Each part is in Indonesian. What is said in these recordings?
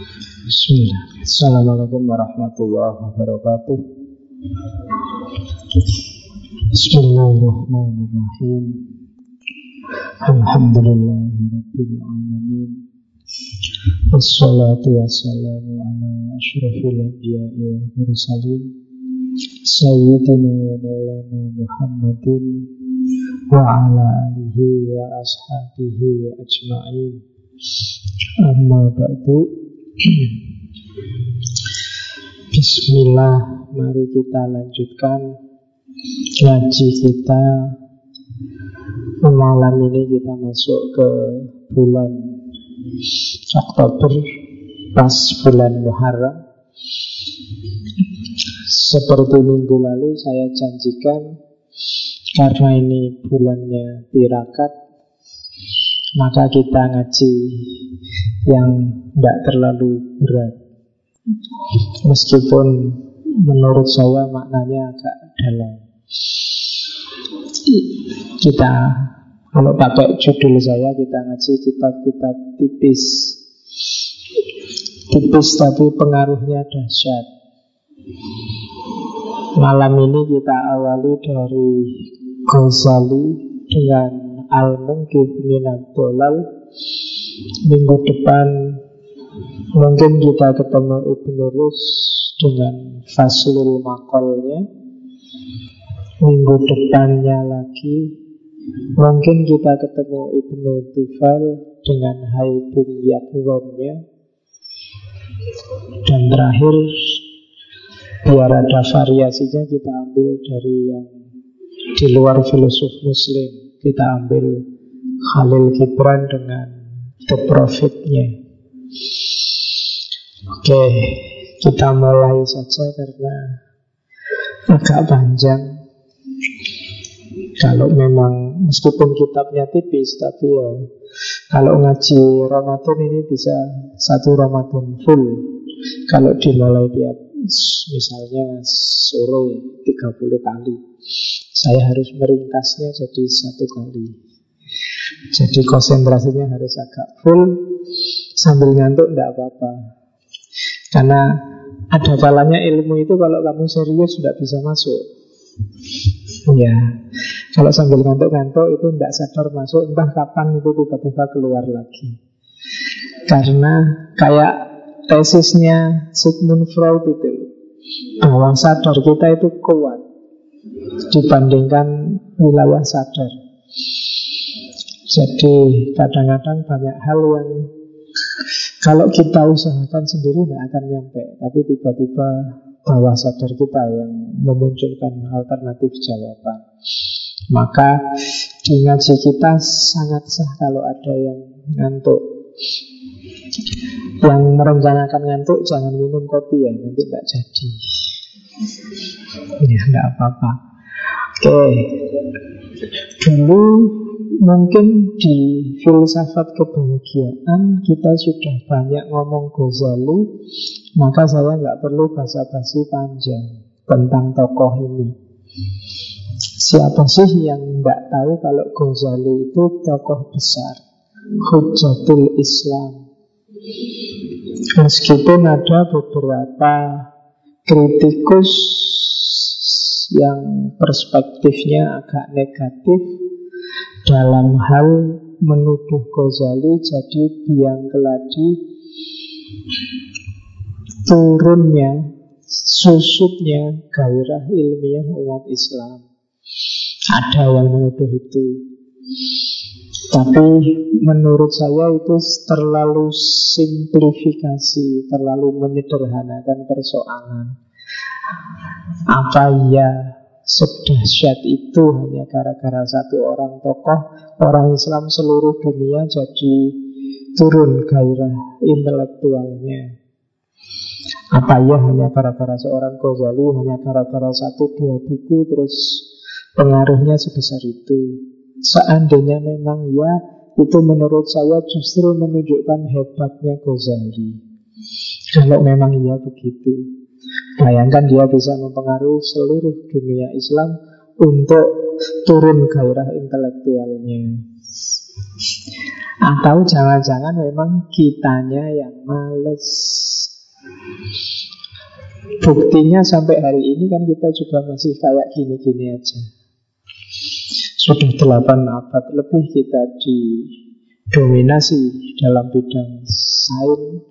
Bismillah. Assalamualaikum warahmatullahi wabarakatuh. Bismillahirrahmanirrahim. Alhamdulillahirabbil alamin. Wassalatu wassalamu ala asyrafil anbiya'i wal mursalin. Sayyidina wa maulana Muhammadin wa ala alihi wa ashabihi ajma'in. Amma ba'du Bismillah Mari kita lanjutkan Ngaji kita. Malam ini kita masuk ke bulan Oktober Pas bulan Muharram. Seperti minggu lalu saya janjikan Karena ini bulannya tirakat Maka kita ngaji yang tidak terlalu berat. Meskipun menurut saya maknanya agak dalam. Kita kalau pakai judul saya kita ngaji kitab-kitab tipis. Tipis tapi pengaruhnya dahsyat. Malam ini kita awali dari Ghazali dengan Al-Mungkib Minat Dolal Minggu depan mungkin kita ketemu Ibnu Rus dengan Faslul Makolnya. Minggu depannya lagi mungkin kita ketemu Ibnu Tufal dengan Haibun Yakwamnya. Dan terakhir biar ada variasinya kita ambil dari yang di luar filosof muslim kita ambil Khalil Gibran dengan the profitnya. Oke, kita mulai saja karena agak panjang. Kalau memang meskipun kitabnya tipis, tapi ya kalau ngaji Ramadan ini bisa satu Ramadan full. Kalau dimulai tiap misalnya sore 30 kali, saya harus meringkasnya jadi satu kali. Jadi konsentrasinya harus agak full. Sambil ngantuk tidak apa-apa. Karena ada kalanya ilmu itu kalau kamu serius sudah bisa masuk. Ya, kalau sambil ngantuk-ngantuk itu tidak sadar masuk Entah kapan itu tiba-tiba keluar lagi. Karena kayak tesisnya Sigmund Freud itu Bahwa sadar kita itu kuat Dibandingkan wilayah sadar jadi kadang-kadang banyak hal yang kalau kita usahakan sendiri tidak akan nyampe, tapi tiba-tiba bawah sadar kita yang memunculkan alternatif jawaban. Maka di ngaji kita sangat sah kalau ada yang ngantuk. Yang merencanakan ngantuk jangan minum kopi ya, nanti tidak jadi. Ya, tidak apa-apa. Oke, dulu mungkin di filsafat kebahagiaan kita sudah banyak ngomong Ghazali, maka saya nggak perlu basa-basi panjang tentang tokoh ini. Siapa sih yang nggak tahu kalau Ghazali itu tokoh besar, Hujatul Islam. Meskipun ada beberapa kritikus yang perspektifnya agak negatif dalam hal menuduh Ghazali jadi biang keladi turunnya, susutnya gairah ilmiah umat Islam. Ada yang menuduh itu. Tapi menurut saya itu terlalu simplifikasi, terlalu menyederhanakan persoalan. Apa ya Sedahsyat itu hanya gara-gara satu orang tokoh? Orang Islam seluruh dunia jadi turun gairah intelektualnya. Apa ya hanya gara-gara seorang Ghazali Hanya gara-gara satu dua buku Terus pengaruhnya sebesar itu? Seandainya memang ya Itu menurut saya justru menunjukkan hebatnya Ghazali. Kalau memang iya begitu Bayangkan dia bisa mempengaruhi seluruh dunia Islam untuk turun gairah intelektualnya. Atau jangan-jangan memang kitanya yang males. Buktinya sampai hari ini kan kita juga masih kayak gini-gini aja. Sudah delapan abad lebih kita didominasi dalam bidang sains,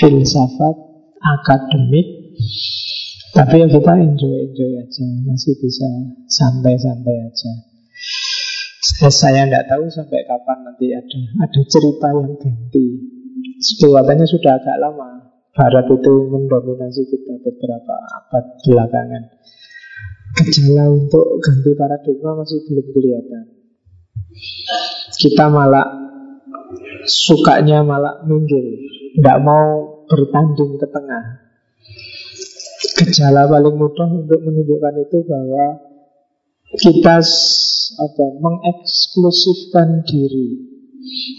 filsafat, akademik. Tapi ya kita enjoy-enjoy aja, masih bisa santai-santai aja. Saya tidak tahu sampai kapan nanti ada ada cerita yang ganti. Kelihatannya sudah agak lama Barat itu mendominasi kita beberapa abad belakangan. Gejala untuk ganti paradigma masih belum kelihatan. Kita malah sukanya malah minggir, tidak mau bertanding ke tengah. Gejala paling mudah untuk menunjukkan itu bahwa kita apa mengeksklusifkan diri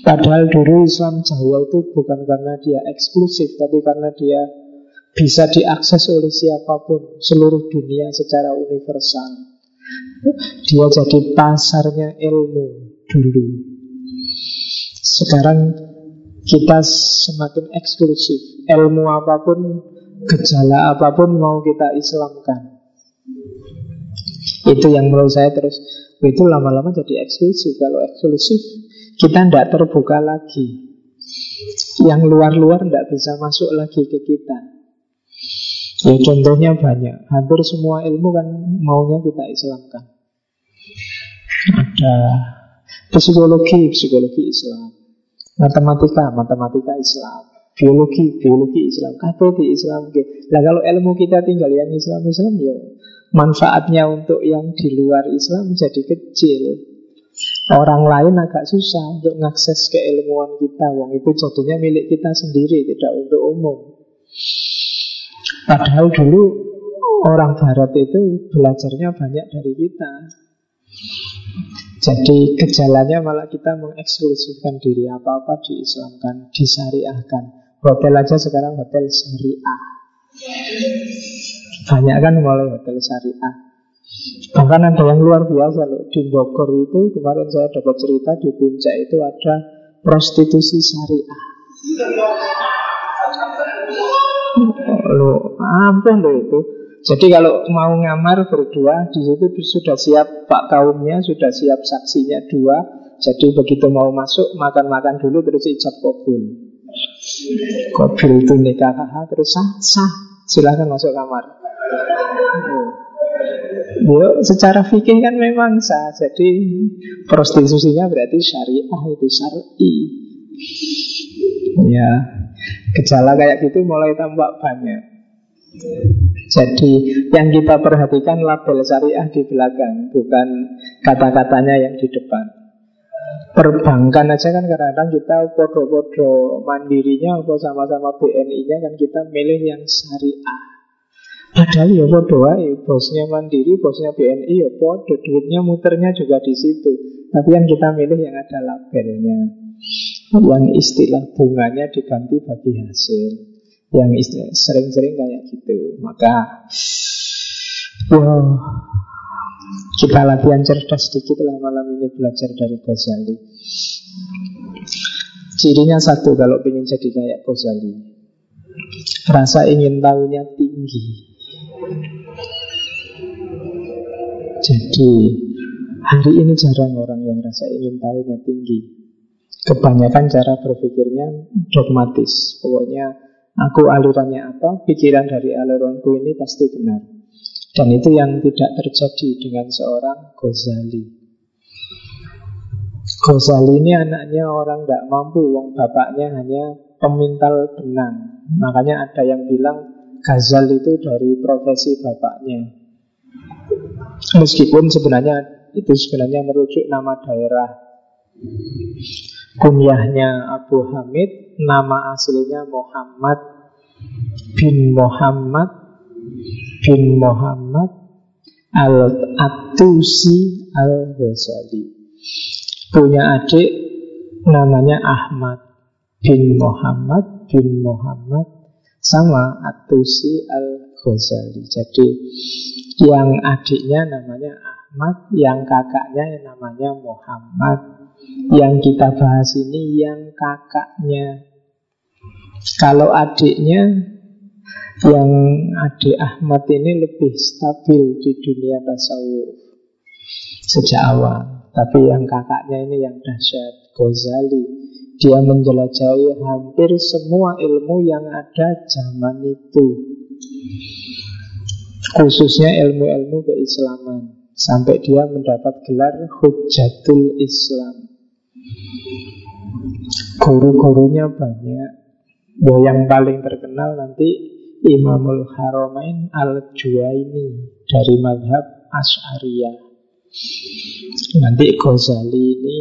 Padahal dulu Islam Jawa itu bukan karena dia eksklusif, tapi karena dia bisa diakses oleh siapa pun, seluruh dunia secara universal. Dia jadi pasarnya ilmu dulu. Sekarang kita semakin eksklusif. Ilmu apa pun, gejala apa pun mau kita Islamkan. Itu yang menurut saya terus itu lama-lama jadi eksklusif. Kalau eksklusif kita tidak terbuka lagi. Yang luar-luar tidak bisa masuk lagi ke kita. Ya contohnya banyak. Hampir semua ilmu kan maunya kita Islamkan. Ada psikologi, psikologi Islam. Matematika, matematika Islam. Biologi, biologi Islam. Kabeh di Islam. Nah kalau ilmu kita tinggal yang Islam-Islam ya manfaatnya untuk yang di luar Islam jadi kecil. Orang lain agak susah untuk mengakses keilmuan kita. Wong itu jadinya milik kita sendiri, tidak untuk umum. Padahal dulu orang Barat itu belajarnya banyak dari kita. Jadi gejalanya malah kita mengeksklusifkan diri apa-apa diislamkan, disyariahkan. Hotel aja sekarang hotel syariah. Banyak kan mulai hotel syariah. Bahkan ada yang luar biasa loh Di Bogor itu kemarin saya dapat cerita Di puncak itu ada prostitusi syariah Loh, ampun loh itu jadi kalau mau ngamar berdua di situ sudah siap pak kaumnya, sudah siap saksinya dua. Jadi begitu mau masuk makan-makan dulu terus ijab kabul. Kabul itu nikah terus sah sah silahkan masuk kamar. Yo, secara fikih kan memang sah. Jadi prostitusinya berarti syariah itu syar'i. Ya, gejala kayak gitu mulai tampak banyak. Jadi yang kita perhatikan label syariah di belakang, bukan kata-katanya yang di depan. Perbankan aja kan kadang-kadang kita podo-podo mandirinya atau sama-sama BNI-nya kan kita milih yang syariah. Padahal ya podo wae, bosnya Mandiri, bosnya BNI ya podo, duitnya muternya juga di situ. Tapi yang kita milih yang ada labelnya. Yang istilah bunganya diganti bagi hasil. Yang istilah sering-sering kayak gitu. Maka ya kita latihan cerdas sedikit lah malam ini belajar dari Ghazali. Cirinya satu kalau ingin jadi kayak Ghazali. Rasa ingin tahunya tinggi jadi hari ini jarang orang yang rasa ingin tahunya tinggi. Kebanyakan cara berpikirnya dogmatis. Pokoknya aku alirannya apa, pikiran dari aliranku ini pasti benar. Dan itu yang tidak terjadi dengan seorang Ghazali. Ghazali ini anaknya orang tidak mampu, wong bapaknya hanya pemintal benang. Makanya ada yang bilang Ghazal itu dari profesi bapaknya. Meskipun sebenarnya itu sebenarnya merujuk nama daerah. Kunyahnya Abu Hamid, nama aslinya Muhammad bin Muhammad bin Muhammad Al-Atusi Al-Ghazali. Punya adik namanya Ahmad bin Muhammad bin Muhammad sama Atusi Al-Ghazali. Jadi yang adiknya namanya Ahmad, yang kakaknya namanya Muhammad. Yang kita bahas ini yang kakaknya. Kalau adiknya, yang adik Ahmad ini lebih stabil di dunia tasawuf sejak awal. Tapi yang kakaknya ini yang dahsyat, Ghazali. Dia menjelajahi hampir semua ilmu yang ada zaman itu. Khususnya ilmu-ilmu keislaman. Sampai dia mendapat gelar Hujatul Islam Guru-gurunya banyak Bahwa yang paling terkenal nanti Imamul Haramain Al-Juwaini Dari madhab Ash'ariyah Nanti Ghazali ini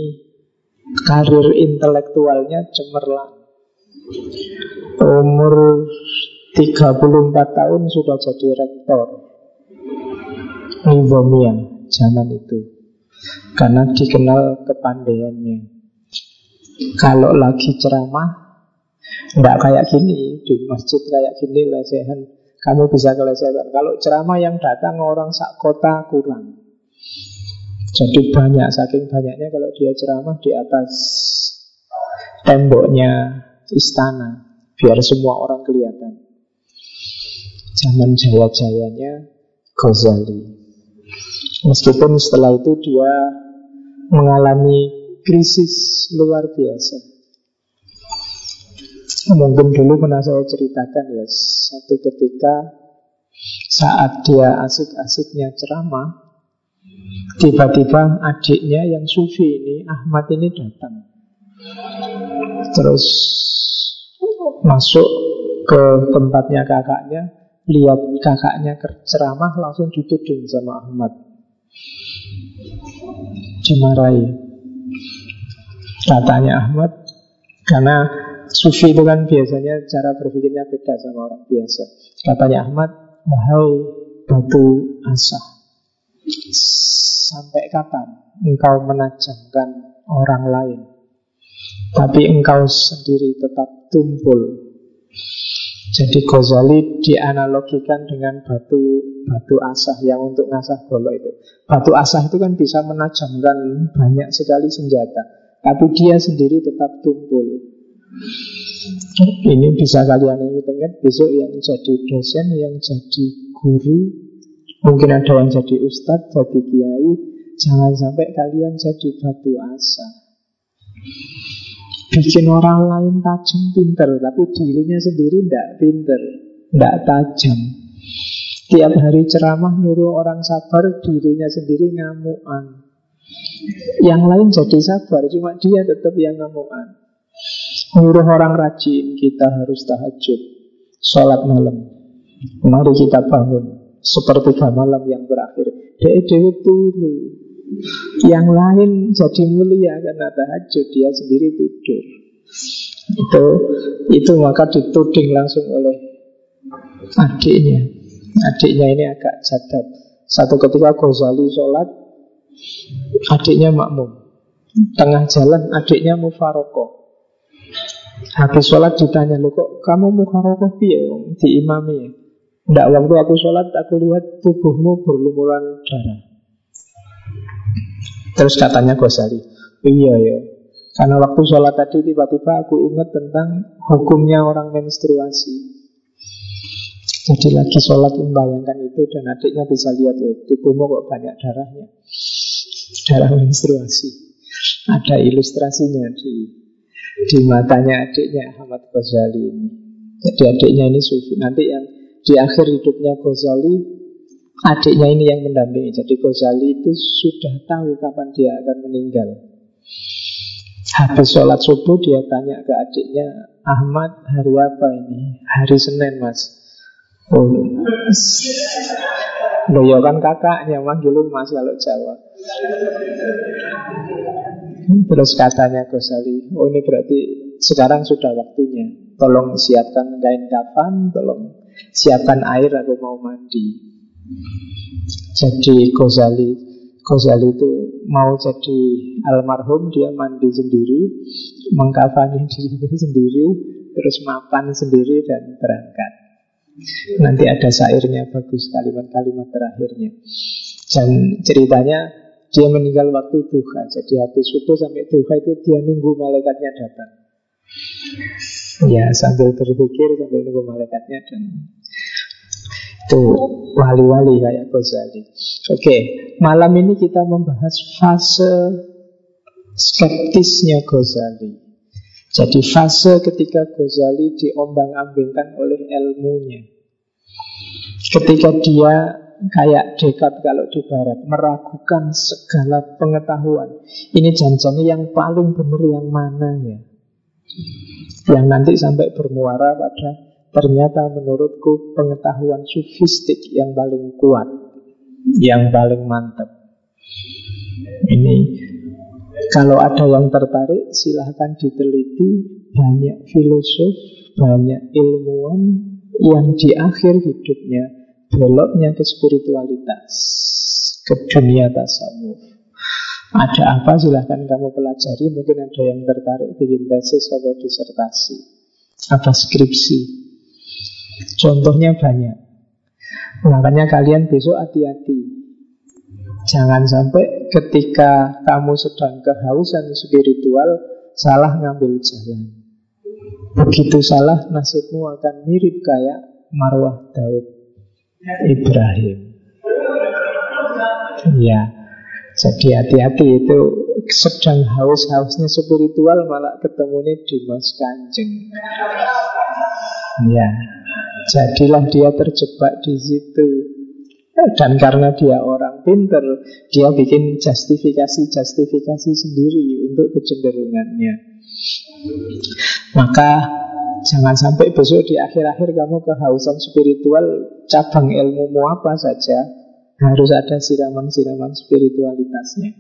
Karir intelektualnya cemerlang. Umur 34 tahun sudah jadi rektor Nizomia zaman itu. Karena dikenal kepandaiannya Kalau lagi ceramah Tidak kayak gini Di masjid kayak gini lesehan. Kamu bisa kelesehan. Kalau ceramah yang datang orang sak kota kurang. Jadi banyak Saking banyaknya kalau dia ceramah Di atas temboknya istana Biar semua orang kelihatan. Zaman jaya-jayanya Ghazali. Meskipun setelah itu dia mengalami krisis luar biasa. Mungkin dulu pernah saya ceritakan ya, satu ketika saat dia asik-asiknya ceramah, tiba-tiba adiknya yang sufi ini, Ahmad ini datang. Terus masuk ke tempatnya kakaknya, lihat kakaknya ceramah langsung dituding sama Ahmad dimarahi. Katanya Ahmad, karena sufi itu kan biasanya cara berpikirnya beda sama orang biasa. Katanya Ahmad, wahai batu asah, sampai kapan engkau menajamkan orang lain, tapi engkau sendiri tetap tumpul jadi Ghazali dianalogikan dengan batu batu asah yang untuk ngasah golok itu. Batu asah itu kan bisa menajamkan banyak sekali senjata, tapi dia sendiri tetap tumpul. Ini bisa kalian ingat-ingat besok yang jadi dosen, yang jadi guru, mungkin ada yang jadi ustadz, jadi kiai. Jangan sampai kalian jadi batu asah. Bikin orang lain tajam pinter Tapi dirinya sendiri tidak pinter Tidak tajam Tiap hari ceramah nyuruh orang sabar Dirinya sendiri ngamuan Yang lain jadi sabar Cuma dia tetap yang ngamuan Nyuruh orang rajin Kita harus tahajud Sholat malam. Mari kita bangun. Sepertiga malam yang berakhir. Dewi-dewi turu. Yang lain jadi mulia karena tahajud Dia sendiri tidur. Itu itu maka dituding langsung oleh adiknya. Adiknya ini agak jadab Satu ketika Ghazali sholat Adiknya makmum. Tengah jalan adiknya mufaroko Habis sholat ditanya Loh kok kamu mufaroko piye ya Tidak waktu aku sholat aku lihat tubuhmu berlumuran darah Terus katanya Ghazali, iya ya. Karena waktu sholat tadi tiba-tiba aku ingat tentang hukumnya orang menstruasi. Jadi lagi sholat membayangkan itu dan adiknya bisa lihat ya, tubuhmu kok banyak darahnya. Darah menstruasi. Ada ilustrasinya di di matanya adiknya Ahmad Ghazali ini. Jadi adiknya ini sufi. Nanti yang di akhir hidupnya Ghazali Adiknya ini yang mendampingi Jadi Ghazali itu sudah tahu kapan dia akan meninggal Habis sholat subuh dia tanya ke adiknya Ahmad hari apa ini? Hari Senin mas Oh, Loh ya kan kakaknya manggilin mas kalau Jawa Terus katanya Ghazali Oh ini berarti sekarang sudah waktunya. Tolong siapkan kain kafan Tolong siapkan air aku mau mandi. Jadi Ghazali Ghazali itu mau jadi almarhum Dia mandi sendiri Mengkafani dirinya sendiri Terus mapan sendiri dan berangkat. Nanti ada syairnya bagus Kalimat-kalimat terakhirnya. Dan ceritanya dia meninggal waktu duha. Jadi habis subuh sampai duha itu dia nunggu malaikatnya datang. Ya sambil berpikir sambil nunggu malaikatnya dan itu wali-wali kayak Ghazali. Oke, malam ini kita membahas fase skeptisnya Ghazali. Jadi fase ketika Ghazali diombang-ambingkan oleh ilmunya. Ketika dia kayak dekat kalau di barat meragukan segala pengetahuan. Ini janjinya yang paling benar yang mana ya? Yang nanti sampai bermuara pada ternyata menurutku pengetahuan sufistik yang paling kuat, yang paling mantap. Ini kalau ada yang tertarik silahkan diteliti banyak filosof, banyak ilmuwan yang di akhir hidupnya beloknya ke spiritualitas, ke dunia tasawuf. Ada apa? Silahkan kamu pelajari. Mungkin ada yang tertarik bikin tesis atau disertasi. Atau skripsi. Contohnya banyak. Makanya kalian besok hati-hati. Jangan sampai ketika kamu sedang kehausan spiritual Salah ngambil jalan. Begitu salah nasibmu akan mirip kayak marwah Daud Ibrahim. Ya, jadi hati-hati itu sedang haus-hausnya spiritual malah ketemunya Mas Kanjeng. Ya, jadilah dia terjebak di situ. Dan karena dia orang pinter, dia bikin justifikasi-justifikasi sendiri untuk kecenderungannya. Maka Jangan sampai besok di akhir-akhir kamu kehausan spiritual Cabang ilmumu apa saja Harus ada siraman-siraman spiritualitasnya.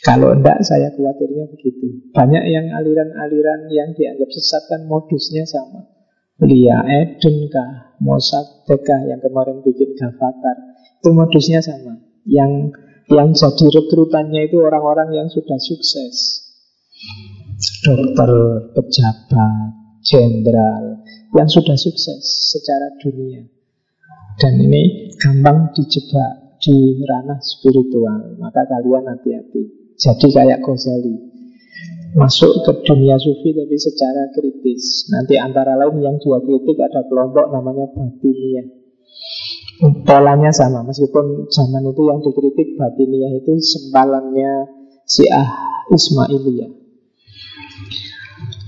Kalau enggak saya khawatirnya begitu. Banyak yang aliran-aliran yang dianggap sesat kan modusnya sama. Lia Eden kah Mossad kah yang kemarin bikin Gavatar Itu modusnya sama. Yang yang jadi rekrutannya itu orang-orang yang sudah sukses. Dokter, pejabat, jenderal yang sudah sukses secara dunia. Dan ini gampang dijebak di ranah spiritual. Maka kalian hati-hati. Jadi kayak Ghazali. Masuk ke dunia sufi tapi secara kritis. Nanti antara lain yang dua kritik ada kelompok namanya Batiniyah. Polanya sama, meskipun zaman itu yang dikritik Batiniyah itu sempalannya Syiah Ismailiyah.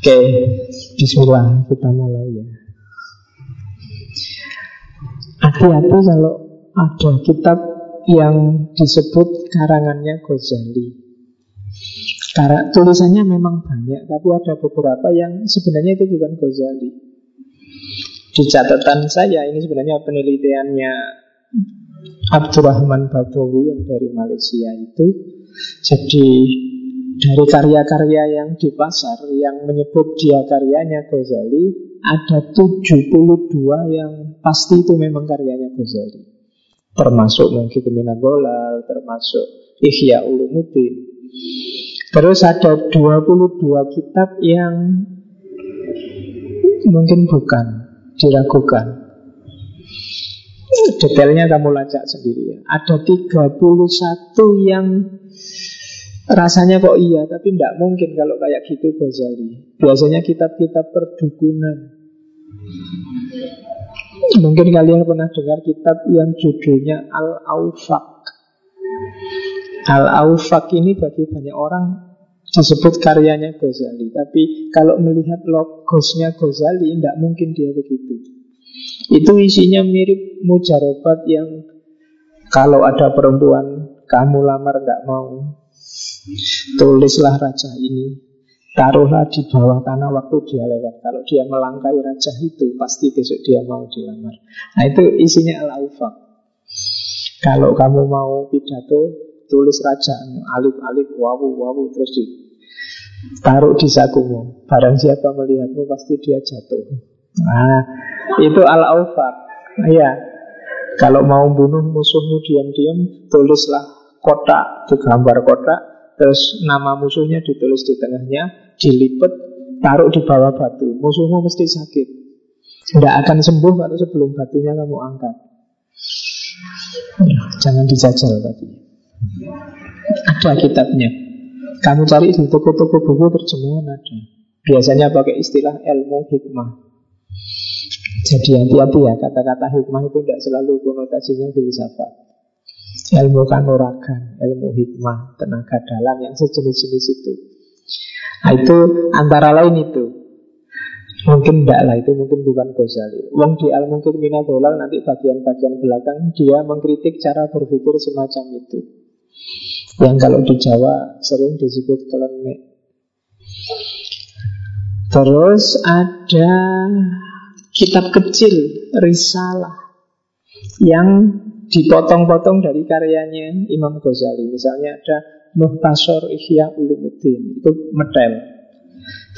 Oke, bismillah kita mulai ya. Hati-hati kalau ada kitab yang disebut karangannya Ghazali. Karena tulisannya memang banyak, tapi ada beberapa yang sebenarnya itu bukan Ghazali. Di catatan saya ini sebenarnya penelitiannya Abdurrahman Badawi yang dari Malaysia itu. Jadi dari karya-karya yang di pasar yang menyebut dia karyanya Ghazali ada 72 yang pasti itu memang karyanya Ghazali. Termasuk mungkin Minagolal termasuk Ihya Ulumuddin. Terus ada 22 kitab yang mungkin bukan diragukan. Detailnya kamu lacak sendiri ya. Ada 31 yang Rasanya kok iya, tapi tidak mungkin kalau kayak gitu Ghazali. Biasanya kitab-kitab perdukunan. Mungkin kalian pernah dengar kitab yang judulnya Al-Aufak. Al-Aufak ini bagi banyak orang disebut karyanya Ghazali. Tapi kalau melihat logosnya Ghazali, tidak mungkin dia begitu. Itu isinya mirip mujarobat yang kalau ada perempuan kamu lamar tidak mau Tulislah raja ini. Taruhlah di bawah tanah waktu dia lewat. Kalau dia melangkai raja itu Pasti besok dia mau dilamar. Nah itu isinya al-aufak Kalau kamu mau pidato Tulis raja Alif-alif, wawu, wawu Terus di taruh di sakumu. Barang siapa melihatmu pasti dia jatuh. Nah itu al-aufak Iya. Kalau mau bunuh musuhmu diam-diam Tulislah kotak Digambar kotak Terus nama musuhnya ditulis di tengahnya, dilipet, taruh di bawah batu. Musuhmu mesti sakit. Tidak akan sembuh kalau sebelum batunya kamu angkat. Jangan dijajal tapi. Ada kitabnya. Kamu cari di toko-toko buku terjemahan ada. Biasanya pakai istilah ilmu hikmah. Jadi hati-hati ya, kata-kata hikmah itu tidak selalu konotasinya filsafat. Ilmu kanuragan, ilmu hikmah, tenaga dalam yang sejenis-jenis itu. Nah, itu antara lain itu. Mungkin tidak lah, itu mungkin bukan Ghazali. Wong di al mungkin minatolal nanti bagian-bagian belakang dia mengkritik cara berpikir semacam itu. Yang kalau di Jawa sering disebut kelenek. Terus ada kitab kecil, risalah yang dipotong-potong dari karyanya Imam Ghazali. Misalnya ada Muhtasor Ihya Ulumuddin, itu medel.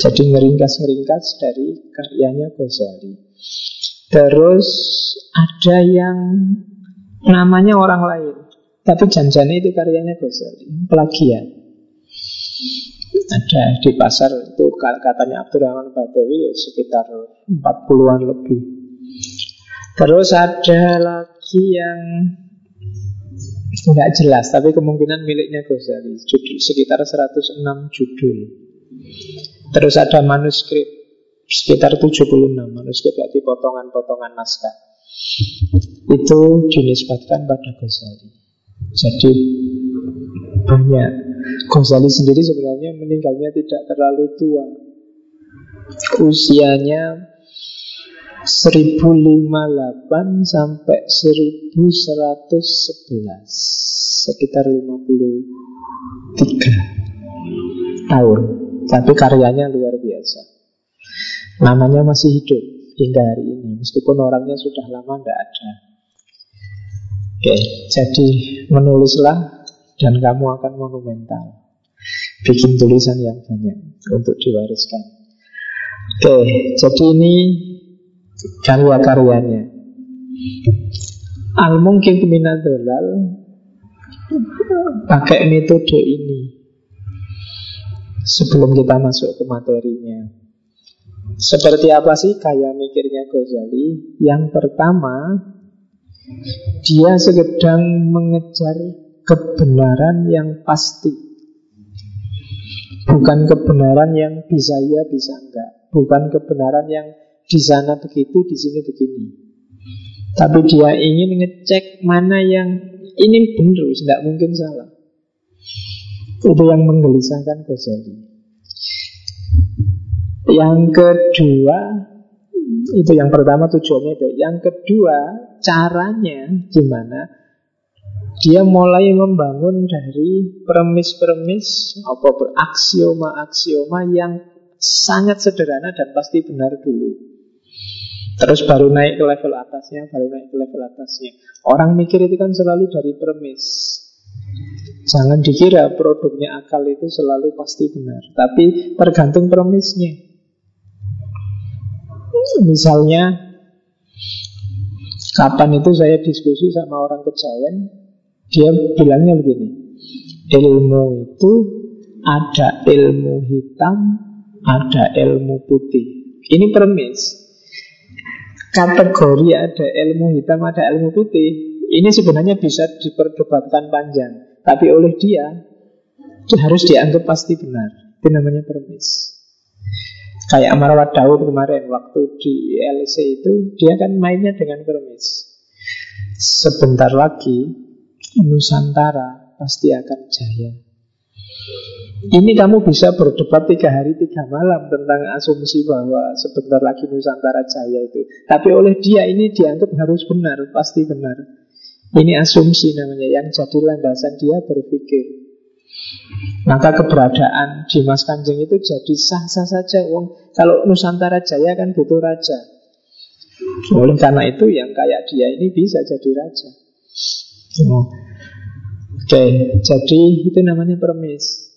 Jadi ngeringkas-ngeringkas dari karyanya Ghazali. Terus ada yang namanya orang lain, tapi janjane itu karyanya Ghazali, plagiat. Ada di pasar itu katanya Abdurrahman Badawi ya sekitar 40-an lebih. Terus ada lagi yang nggak jelas, tapi kemungkinan miliknya Ghazali, judul, sekitar 106 judul. Terus ada manuskrip sekitar 76 manuskrip berarti potongan-potongan naskah. Itu dinisbatkan pada Ghazali. Jadi banyak Ghazali sendiri sebenarnya meninggalnya tidak terlalu tua Usianya 1058 sampai 1111 Sekitar 53 tahun. Tapi karyanya luar biasa. Namanya masih hidup hingga hari ini. Meskipun orangnya sudah lama tidak ada. Oke, jadi menulislah dan kamu akan monumental. Bikin tulisan yang banyak untuk diwariskan. Oke, jadi ini karya-karyanya. Al mungkin dolal pakai metode ini sebelum kita masuk ke materinya. Seperti apa sih kaya mikirnya Ghazali? Yang pertama, dia sedang mengejar kebenaran yang pasti. Bukan kebenaran yang bisa ya, bisa enggak. Bukan kebenaran yang di sana begitu, di sini begini. Tapi dia ingin ngecek mana yang ini benar, tidak mungkin salah. Itu yang menggelisahkan Ghazali. Yang kedua, itu yang pertama tujuannya itu. Yang kedua, caranya gimana? Dia mulai membangun dari premis-premis apa aksioma-aksioma yang sangat sederhana dan pasti benar dulu. Terus baru naik ke level atasnya, baru naik ke level atasnya. Orang mikir itu kan selalu dari premis. Jangan dikira produknya akal itu selalu pasti benar, tapi tergantung premisnya. Misalnya, kapan itu saya diskusi sama orang kejawen, dia bilangnya begini, ilmu itu ada ilmu hitam, ada ilmu putih. Ini premis. Kategori ada ilmu hitam, ada ilmu putih. Ini sebenarnya bisa diperdebatkan panjang. Tapi oleh dia, harus dianggap pasti benar. Itu namanya premis. Kayak Amar Daud kemarin waktu di LC itu dia kan mainnya dengan premis. Sebentar lagi Nusantara pasti akan jaya. Ini kamu bisa berdebat tiga hari tiga malam tentang asumsi bahwa sebentar lagi Nusantara jaya itu. Tapi oleh dia ini dianggap harus benar, pasti benar. Ini asumsi namanya yang jadi landasan dia berpikir. Maka keberadaan Dimas Kanjeng itu jadi sah-sah saja. Wong kalau Nusantara jaya kan butuh raja. Oleh karena itu yang kayak dia ini bisa jadi raja. Oke, jadi itu namanya permis.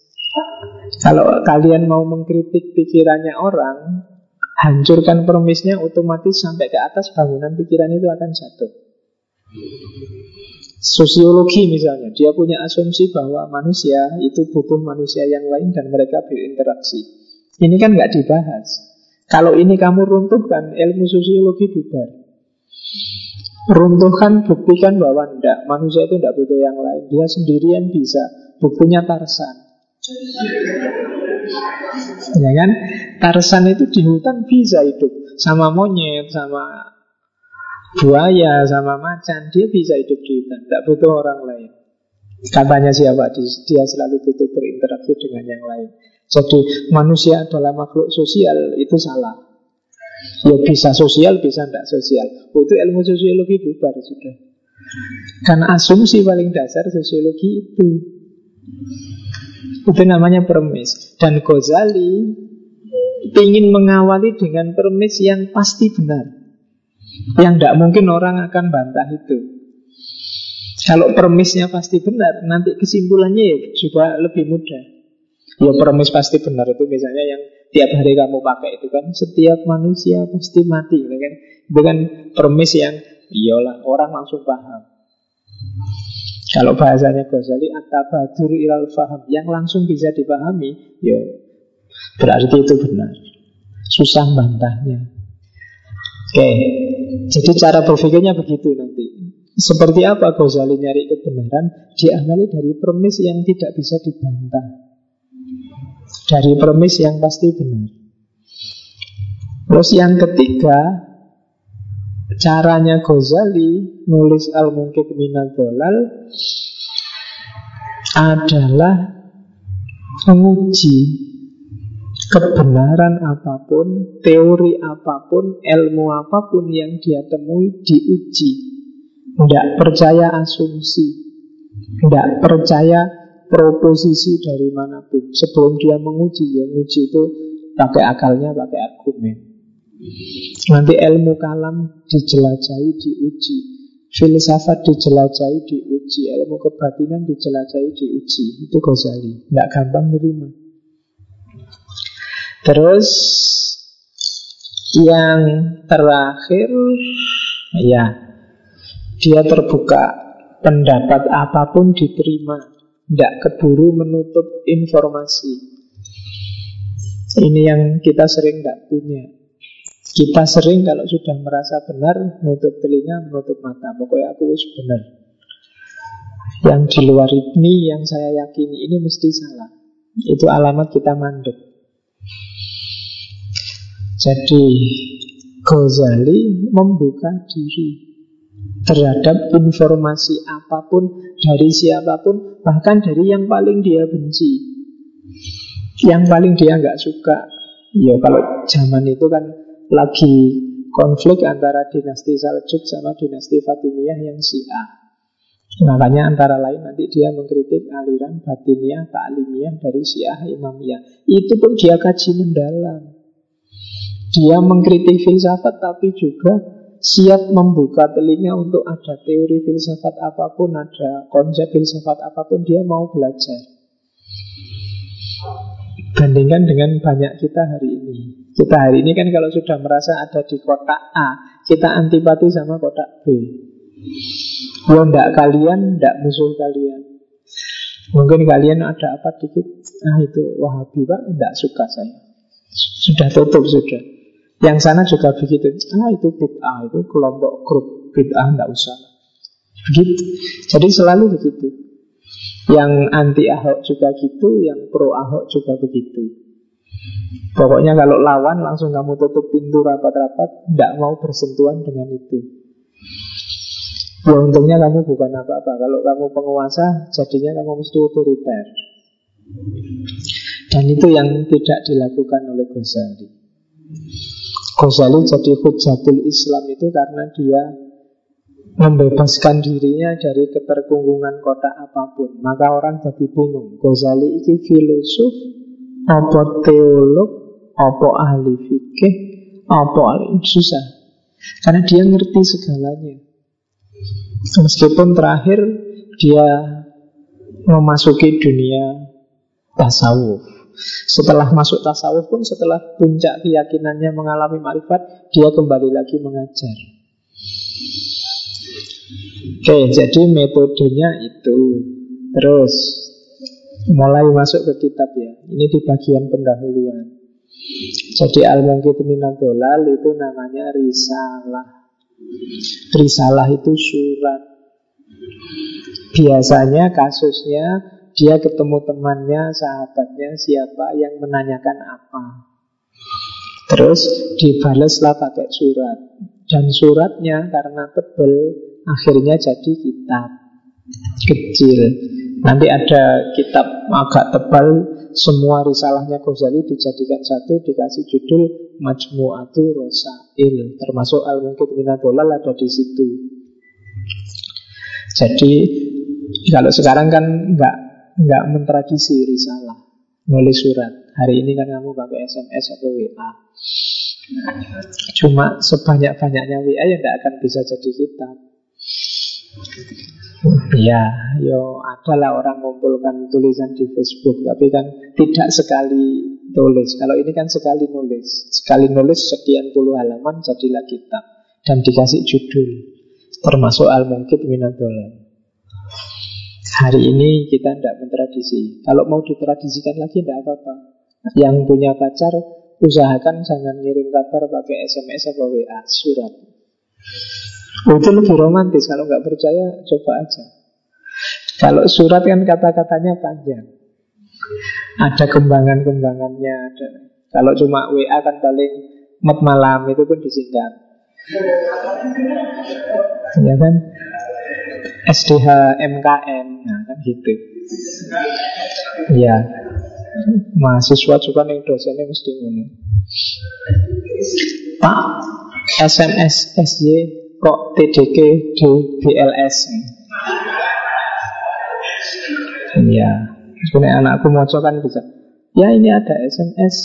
Kalau kalian mau mengkritik pikirannya orang, hancurkan permisnya otomatis sampai ke atas bangunan pikiran itu akan jatuh. Sosiologi misalnya, dia punya asumsi bahwa manusia itu butuh manusia yang lain dan mereka berinteraksi. Ini kan nggak dibahas. Kalau ini kamu runtuhkan, ilmu sosiologi bubar. Runtuhkan, buktikan bahwa tidak Manusia itu tidak butuh yang lain Dia sendirian bisa Buktinya Tarsan Ya kan? Tarsan itu di hutan bisa hidup Sama monyet, sama buaya, sama macan Dia bisa hidup di hutan Tidak butuh orang lain Katanya siapa? Dia selalu butuh berinteraksi dengan yang lain Jadi manusia adalah makhluk sosial Itu salah Ya bisa sosial, bisa tidak sosial. Oh, itu ilmu sosiologi bubar sudah. Karena asumsi paling dasar sosiologi itu. Itu namanya permis. Dan Ghazali ingin mengawali dengan permis yang pasti benar. Yang tidak mungkin orang akan bantah itu. Kalau permisnya pasti benar, nanti kesimpulannya ya juga lebih mudah. Ya permis pasti benar itu misalnya yang tiap hari kamu pakai itu kan setiap manusia pasti mati ya kan itu kan permis yang iyalah orang langsung paham kalau bahasanya Ghazali atabadur ilal faham. Yang langsung bisa dipahami ya berarti itu benar. Susah bantahnya oke jadi cara berpikirnya begitu nanti. Seperti apa Ghazali nyari kebenaran? Diamali dari permis yang tidak bisa dibantah. Dari premis yang pasti benar. Terus yang ketiga, caranya Ghazali nulis Al-Mungkib Minal Dolal adalah menguji kebenaran apa pun, teori apa pun, ilmu apa pun yang dia temui diuji. Tidak percaya asumsi, tidak percaya proposisi dari mana pun sebelum dia menguji ya menguji itu pakai akalnya pakai argumen nanti ilmu kalam dijelajahi diuji. Filsafat dijelajahi diuji. Ilmu kebatinan dijelajahi diuji. Itu Ghazali. Nggak gampang nerima. Terus yang terakhir ya dia terbuka pendapat apa pun diterima. Tidak keburu menutup informasi. Ini yang kita sering tidak punya Kita sering kalau sudah merasa benar Menutup telinga, menutup mata. Pokoknya aku wis benar. Yang di luar ini Yang saya yakini ini mesti salah. Itu alamat kita mandek. Jadi Ghazali membuka diri terhadap informasi apa pun dari siapa pun, bahkan dari yang paling dia benci, yang paling dia nggak suka. Ya kalau zaman itu kan lagi konflik antara dinasti Saljuk sama dinasti Fatimiyah yang Syiah. Makanya antara lain nanti dia mengkritik aliran batiniyah, ta'limiyah dari Syiah Imamiyah. Itu pun dia kaji mendalam. Dia mengkritik filsafat tapi juga siap membuka telinga untuk ada teori filsafat apa pun, ada konsep filsafat apa pun, dia mau belajar. Bandingkan dengan banyak kita hari ini. Kita hari ini kan kalau sudah merasa ada di kotak A, kita antipati sama kotak B. Kalau ndak kalian, ndak musuh kalian. Mungkin kalian ada apa dikit, ah itu Wahabi pak, ndak suka saya. Sudah tutup sudah. Yang sana juga begitu. Ah itu bid'ah, itu kelompok grup bid'ah, tidak usah. Begitu. Jadi selalu begitu. Yang anti Ahok juga gitu, yang pro Ahok juga begitu. Pokoknya kalau lawan langsung kamu tutup pintu rapat-rapat, tidak mau bersentuhan dengan itu. Ya untungnya kamu bukan apa-apa. Kalau kamu penguasa, jadinya kamu mesti otoriter. Dan itu yang tidak dilakukan oleh Ghazali. Ghazali jadi hujatul Islam itu karena dia membebaskan dirinya dari keterkungkungan kota apa pun. Maka orang jadi bingung. Ghazali itu filosof, apa teolog, apa ahli fikih, apa ahli susah. Karena dia ngerti segalanya. Meskipun terakhir dia memasuki dunia tasawuf. Setelah masuk tasawuf pun setelah puncak keyakinannya mengalami marifat, dia kembali lagi mengajar. Oke, jadi metodenya itu. Terus mulai masuk ke kitab ya. Ini di bagian pendahuluan. Jadi al-mungkit dolal itu namanya risalah. Risalah itu surat. Biasanya kasusnya dia ketemu temannya, sahabatnya, siapa yang menanyakan apa. Terus dibaleslah pakai surat. Dan suratnya karena tebel akhirnya jadi kitab kecil. Nanti ada kitab agak tebal semua risalahnya Ghazali dijadikan satu dikasih judul Majmu'atu Rosail termasuk Al-Mungkit Minadolal ada di situ. Jadi kalau sekarang kan nggak nggak mentradisi risalah nulis surat. Hari ini kan kamu pakai SMS atau WA cuma sebanyak-banyaknya WA ya nggak akan bisa jadi kitab Ya, yo adalah orang mengumpulkan tulisan di Facebook, tapi kan tidak sekali tulis. Kalau ini kan sekali nulis, sekali nulis sekian puluh halaman jadilah kitab dan dikasih judul, termasuk al mungkit minadolan. Hari ini kita tidak mentradisi. Kalau mau ditradisikan lagi tidak apa-apa. Yang punya pacar usahakan jangan ngirim kabar pakai SMS atau WA, surat. Itu lebih romantis. Kalau nggak percaya, coba aja. Kalau surat kan kata-katanya panjang. Ada kembangan-kembangannya. Ada. Kalau cuma WA kan paling mat malam itu pun disingkat. Ya kan? SDH MKN, nah kan gitu. Ya, mahasiswa juga nih dosennya mesti ngono. Pak, SMS SY kok TDK di BLS ya sebenarnya anakku mau kan bisa ya ini ada SMS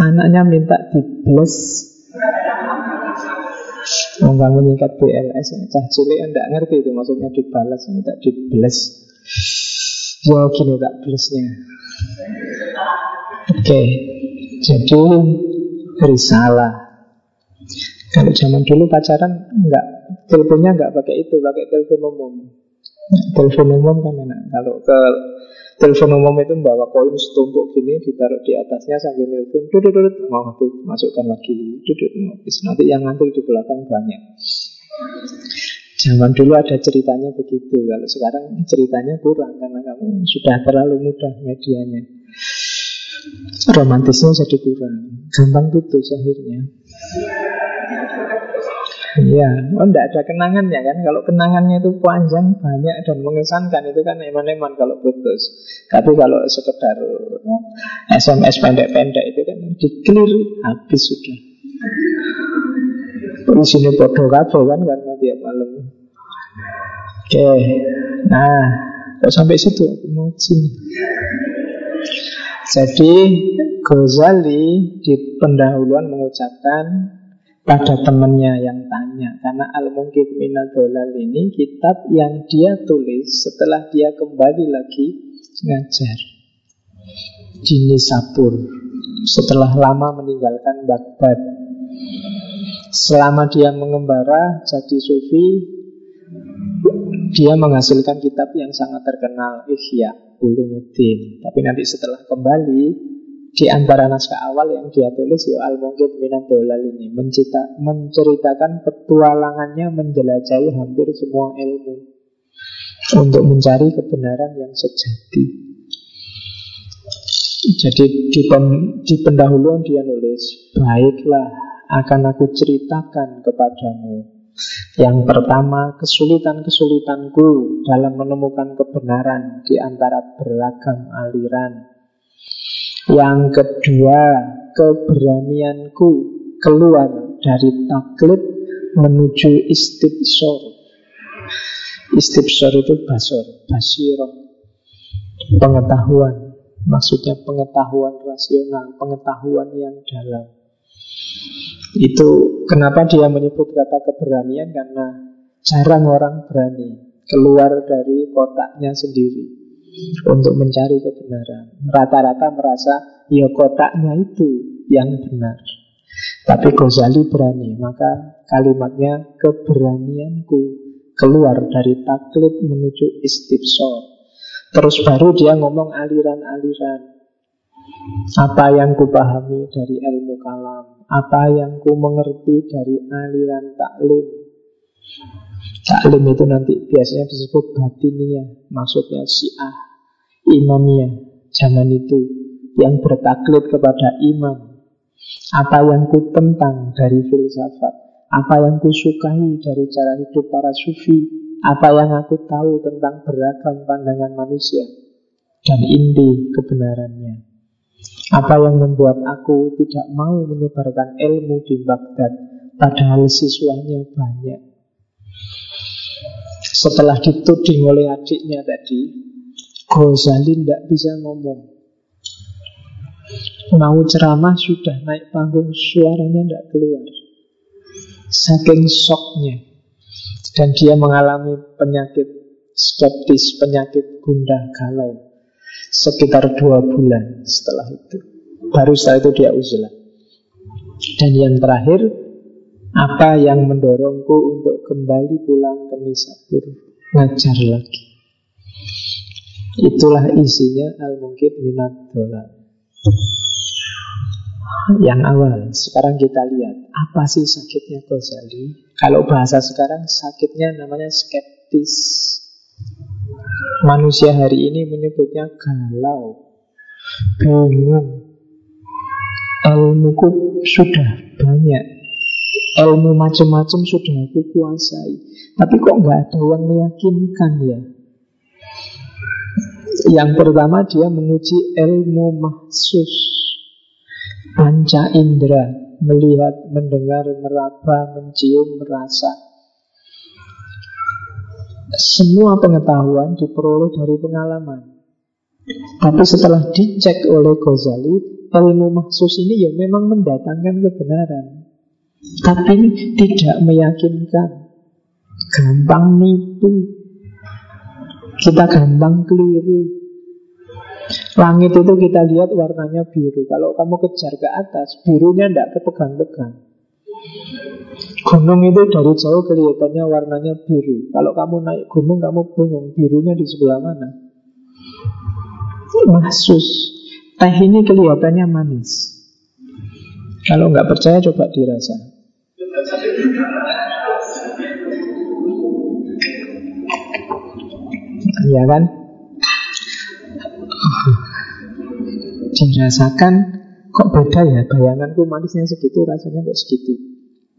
anaknya minta di bless membangun meningkat BLS Cah cilik enggak ngerti itu Maksudnya dibalas Minta di bless Wow gini tak blessnya Oke okay. Jadi Risalah kalau zaman dulu pacaran enggak teleponnya enggak pakai itu, pakai telepon umum. telepon umum kan enak. Kalau ke telepon umum itu membawa koin setumpuk gini ditaruh di atasnya sambil nelpon, duduk duduk mau aku masukkan lagi, duduk nanti yang ngantri di belakang banyak. Zaman dulu ada ceritanya begitu, kalau sekarang ceritanya kurang karena kamu sudah terlalu mudah medianya. Romantisnya jadi kurang, gampang putus akhirnya. Iya, oh enggak ada kenangannya kan? Kalau kenangannya itu panjang, banyak dan mengesankan. Itu kan eman-eman kalau putus. Tapi kalau sekedar SMS pendek-pendek itu kan Diklir, habis sudah. Isinya bodoh kabel kan karena tiap malam. Oke, nah Kok sampai situ? Aku mau sini. Jadi Ghazali di pendahuluan mengucapkan pada temannya yang tanya. Karena al mungkin minadolal ini kitab yang dia tulis setelah dia kembali lagi ngajar. Di Nisapur setelah lama meninggalkan Baghdad. Selama dia mengembara jadi sufi dia menghasilkan kitab yang sangat terkenal Ihya Ulumuddin. Tapi nanti setelah kembali di antara naskah awal yang dia tulis ya al mungkin minat dolal ini mencita, menceritakan petualangannya menjelajahi hampir semua ilmu untuk mencari kebenaran yang sejati. Jadi di, pem, di pendahuluan dia nulis Baiklah akan aku ceritakan kepadamu Yang pertama kesulitan-kesulitanku dalam menemukan kebenaran di antara beragam aliran yang kedua, keberanianku keluar dari taklid menuju istibsor. Istibsor itu basor, basiro. Pengetahuan. Maksudnya pengetahuan rasional, pengetahuan yang dalam. Itu kenapa dia menyebut kata keberanian karena jarang orang berani keluar dari kotaknya sendiri untuk mencari kebenaran. Rata-rata merasa ya kotaknya itu yang benar. Tapi Ghazali berani, maka kalimatnya keberanianku keluar dari taklid menuju istibsor. Terus baru dia ngomong aliran-aliran. Apa yang ku pahami dari ilmu kalam Apa yang ku mengerti dari aliran taklim Taklim itu nanti biasanya disebut batiniah Maksudnya syiah Imamiyah Zaman itu Yang bertaklid kepada imam. Apa yang ku tentang dari filsafat? Apa yang ku sukai dari cara hidup para sufi? Apa yang aku tahu tentang beragam pandangan manusia Dan inti kebenarannya? Apa yang membuat aku tidak mau menyebarkan ilmu di Baghdad Padahal siswanya banyak Setelah dituding oleh adiknya tadi Ghazali tidak bisa ngomong. Mau ceramah sudah naik panggung Suaranya tidak keluar. Saking shocknya Dan dia mengalami penyakit skeptis Penyakit gundah galau. Sekitar dua bulan setelah itu. Baru setelah itu dia uzlah. Dan yang terakhir Apa yang mendorongku untuk kembali pulang ke Nisabur? Ngajar lagi. Itulah isinya Al-Mungkid Minat Dollar Yang awal Sekarang kita lihat Apa sih sakitnya Ghazali? Kalau bahasa sekarang sakitnya namanya skeptis. Manusia hari ini menyebutnya galau, bingung. Ilmuku sudah banyak, ilmu macam-macam sudah aku kuasai, tapi kok nggak ada yang meyakinkan ya? Yang pertama dia menguji ilmu mahsus Panca indera Melihat, mendengar, meraba, mencium, merasa semua pengetahuan diperoleh dari pengalaman. Tapi setelah dicek oleh Ghazali, ilmu maksus ini ya memang mendatangkan kebenaran. Tapi tidak meyakinkan. Gampang nipu. Kita gampang keliru. Langit itu kita lihat warnanya biru. Kalau kamu kejar ke atas, birunya tidak kepegang-pegang. Gunung itu dari jauh kelihatannya warnanya biru. Kalau kamu naik gunung, kamu bingung birunya di sebelah mana. Masus. Teh ini kelihatannya manis. Kalau nggak percaya, coba dirasa. Ya kan? Dirasakan kok beda ya bayanganku manisnya segitu rasanya kok segitu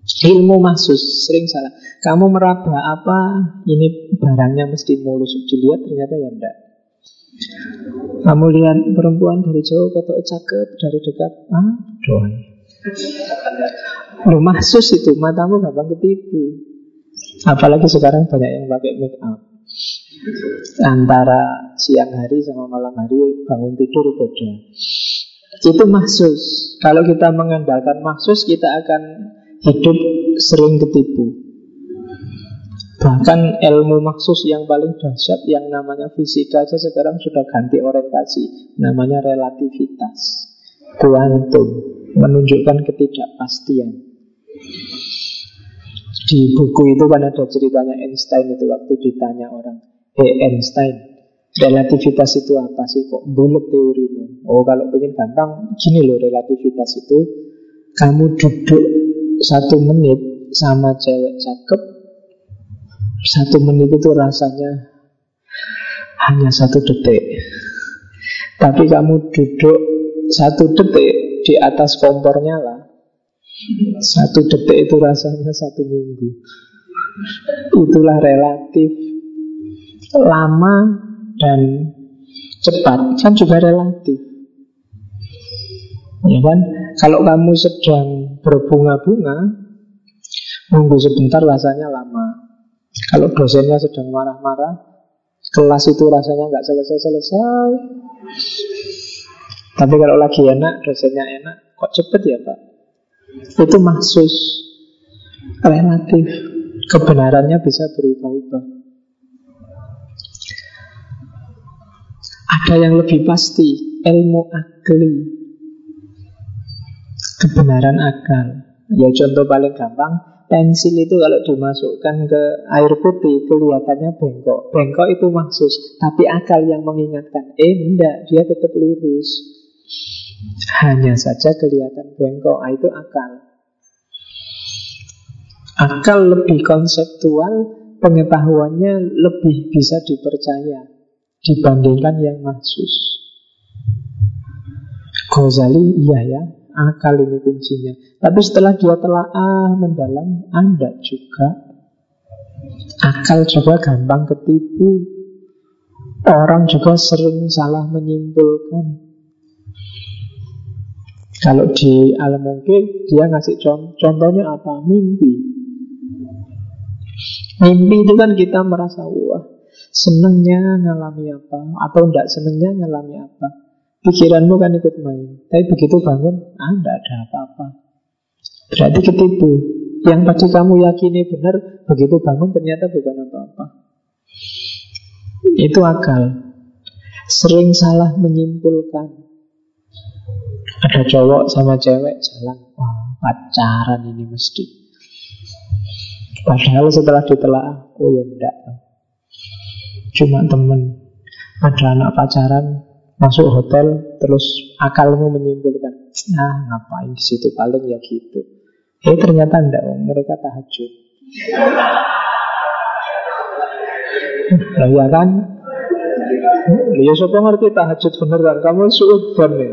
Ilmu mahsus sering salah. Kamu meraba apa ini barangnya mesti mulus dilihat ternyata ya enggak. Kamu lihat perempuan dari jauh kata cakep dari dekat ah doang. Lu mahsus itu matamu gampang ketipu. Apalagi sekarang banyak yang pakai make up. Antara siang hari sama malam hari bangun tidur beda. Itu mahsus. Kalau kita mengandalkan mahsus kita akan hidup sering ketipu. Bahkan ilmu maksus yang paling dahsyat yang namanya fisika aja sekarang sudah ganti orientasi, namanya relativitas. Kuantum menunjukkan ketidakpastian. Di buku itu kan ada ceritanya Einstein itu waktu ditanya orang, "Eh Einstein, relativitas itu apa sih? Kok bulat teorimu?" Oh, kalau pengen gampang, gini loh relativitas itu kamu duduk satu menit sama cewek cakep satu menit itu rasanya hanya satu detik tapi kamu duduk satu detik di atas kompor nyala satu detik itu rasanya satu minggu itulah relatif lama dan cepat kan juga relatif Ya kan? Kalau kamu sedang berbunga-bunga, nunggu sebentar rasanya lama. Kalau dosennya sedang marah-marah, kelas itu rasanya nggak selesai-selesai. Tapi kalau lagi enak, dosennya enak, kok cepet ya Pak? Itu maksus relatif. Kebenarannya bisa berubah-ubah. Ada yang lebih pasti, ilmu akli kebenaran akal. Ya contoh paling gampang, pensil itu kalau dimasukkan ke air putih kelihatannya bengkok. Bengkok itu maksus, tapi akal yang mengingatkan, eh enggak, dia tetap lurus. Hanya saja kelihatan bengkok, ah, itu akal. Akal lebih konseptual, pengetahuannya lebih bisa dipercaya dibandingkan yang mahsus. Ghazali, iya ya, akal ini kuncinya. Tapi setelah dia telah ah mendalam, Anda juga akal juga gampang ketipu. Orang juga sering salah menyimpulkan. Kalau di alam mungkin dia ngasih contoh, contohnya apa? Mimpi. Mimpi itu kan kita merasa wah senengnya ngalami apa atau tidak senengnya ngalami apa. Pikiranmu kan ikut main. Tapi begitu bangun, ah tidak ada apa-apa. Berarti ketipu. Yang tadi kamu yakini benar, begitu bangun ternyata bukan apa-apa. Itu akal. Sering salah menyimpulkan. Ada cowok sama cewek jalan, wah pacaran ini mesti. Padahal setelah ditelaah, oh ya enggak. Cuma temen. Ada anak pacaran, masuk hotel, terus akalmu menyimpulkan, nah ngapain di situ paling ya gitu. Eh ternyata enggak, mereka tahajud. Nah ya kan Ya siapa ngerti tahajud bener kan Kamu suudon nih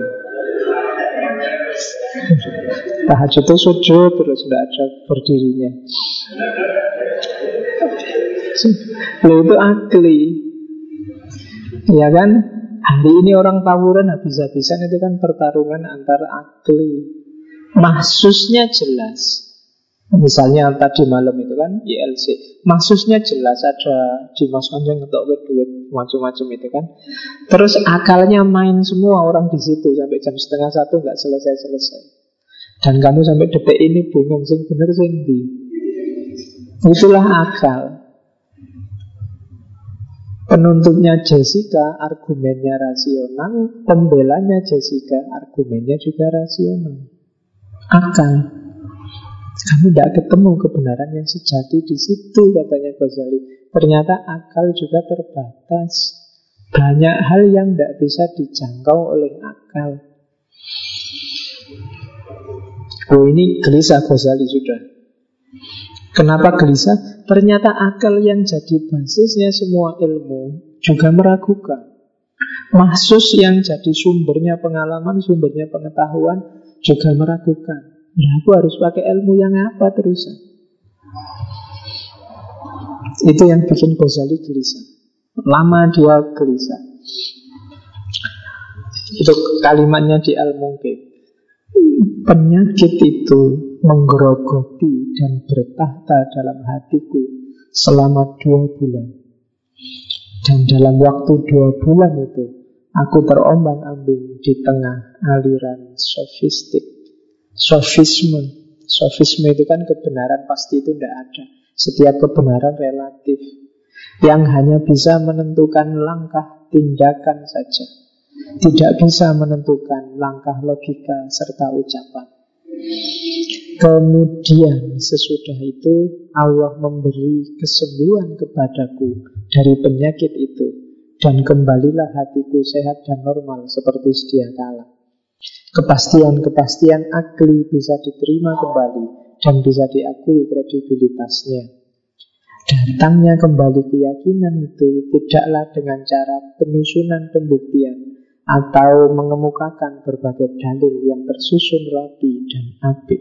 Tahajud itu sujud terus tidak ada berdirinya. Lo itu akli. Ya kan? Hari ini orang tawuran habis-habisan itu kan pertarungan antara akli. Mahsusnya jelas. Misalnya tadi malam itu kan ILC Mahsusnya jelas ada di Mas Kanjeng untuk duit macam-macam itu kan. Terus akalnya main semua orang di situ Sampai jam setengah satu nggak selesai-selesai. Dan kamu sampai detik ini bingung Sing bener sing di Itulah akal. Penuntutnya Jessica argumennya rasional. Pembelanya Jessica argumennya juga rasional. Akal kamu tidak ketemu kebenaran yang sejati di situ, katanya Ghazali. Ternyata akal juga terbatas. Banyak hal yang tidak bisa dijangkau oleh akal. Oh ini gelisah Ghazali sudah. Kenapa gelisah? Ternyata akal yang jadi basisnya semua ilmu juga meragukan. Mahsus yang jadi sumbernya pengalaman, sumbernya pengetahuan juga meragukan. Ya aku harus pakai ilmu yang apa terusan? Itu yang bikin Ghazali gelisah. Lama dia gelisah. Itu kalimatnya di Al-Mungkib Penyakit itu menggerogoti dan bertahta dalam hatiku selama dua bulan. Dan dalam waktu dua bulan itu, aku terombang ambing di tengah aliran sofistik sofisme. Sofisme itu kan kebenaran pasti itu tidak ada. Setiap kebenaran relatif. Yang hanya bisa menentukan langkah tindakan saja. Tidak bisa menentukan langkah logika serta ucapan. Kemudian sesudah itu Allah memberi kesembuhan kepadaku dari penyakit itu dan kembalilah hatiku sehat dan normal seperti sedia kala. Kepastian-kepastian akli bisa diterima kembali dan bisa diakui kredibilitasnya. Datangnya kembali keyakinan itu tidaklah dengan cara penyusunan pembuktian atau mengemukakan berbagai dalil yang tersusun rapi dan apik.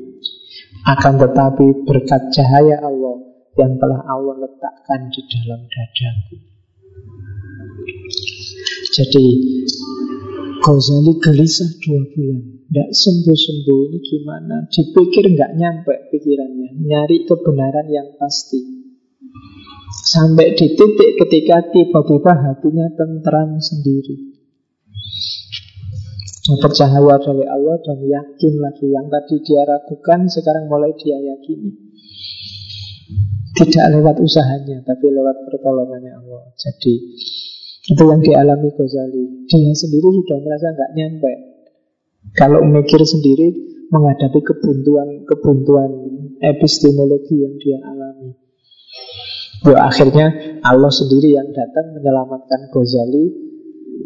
Akan tetapi berkat cahaya Allah yang telah Allah letakkan di dalam dadaku. Jadi Ghazali gelisah dua bulan. Tidak sembuh-sembuh ini gimana? Dipikir nggak nyampe pikirannya. Nyari kebenaran yang pasti. Sampai di titik ketika tiba-tiba hatinya tentram sendiri. Percaya dari Allah dan yakin lagi. Yang tadi dia ragukan sekarang mulai dia yakini. Tidak lewat usahanya Tapi lewat pertolongannya Allah. Jadi itu yang dialami Ghazali. Dia sendiri sudah merasa nggak nyampe. Kalau mikir sendiri menghadapi kebuntuan-kebuntuan epistemologi yang dia alami. Ya, akhirnya Allah sendiri yang datang menyelamatkan Ghazali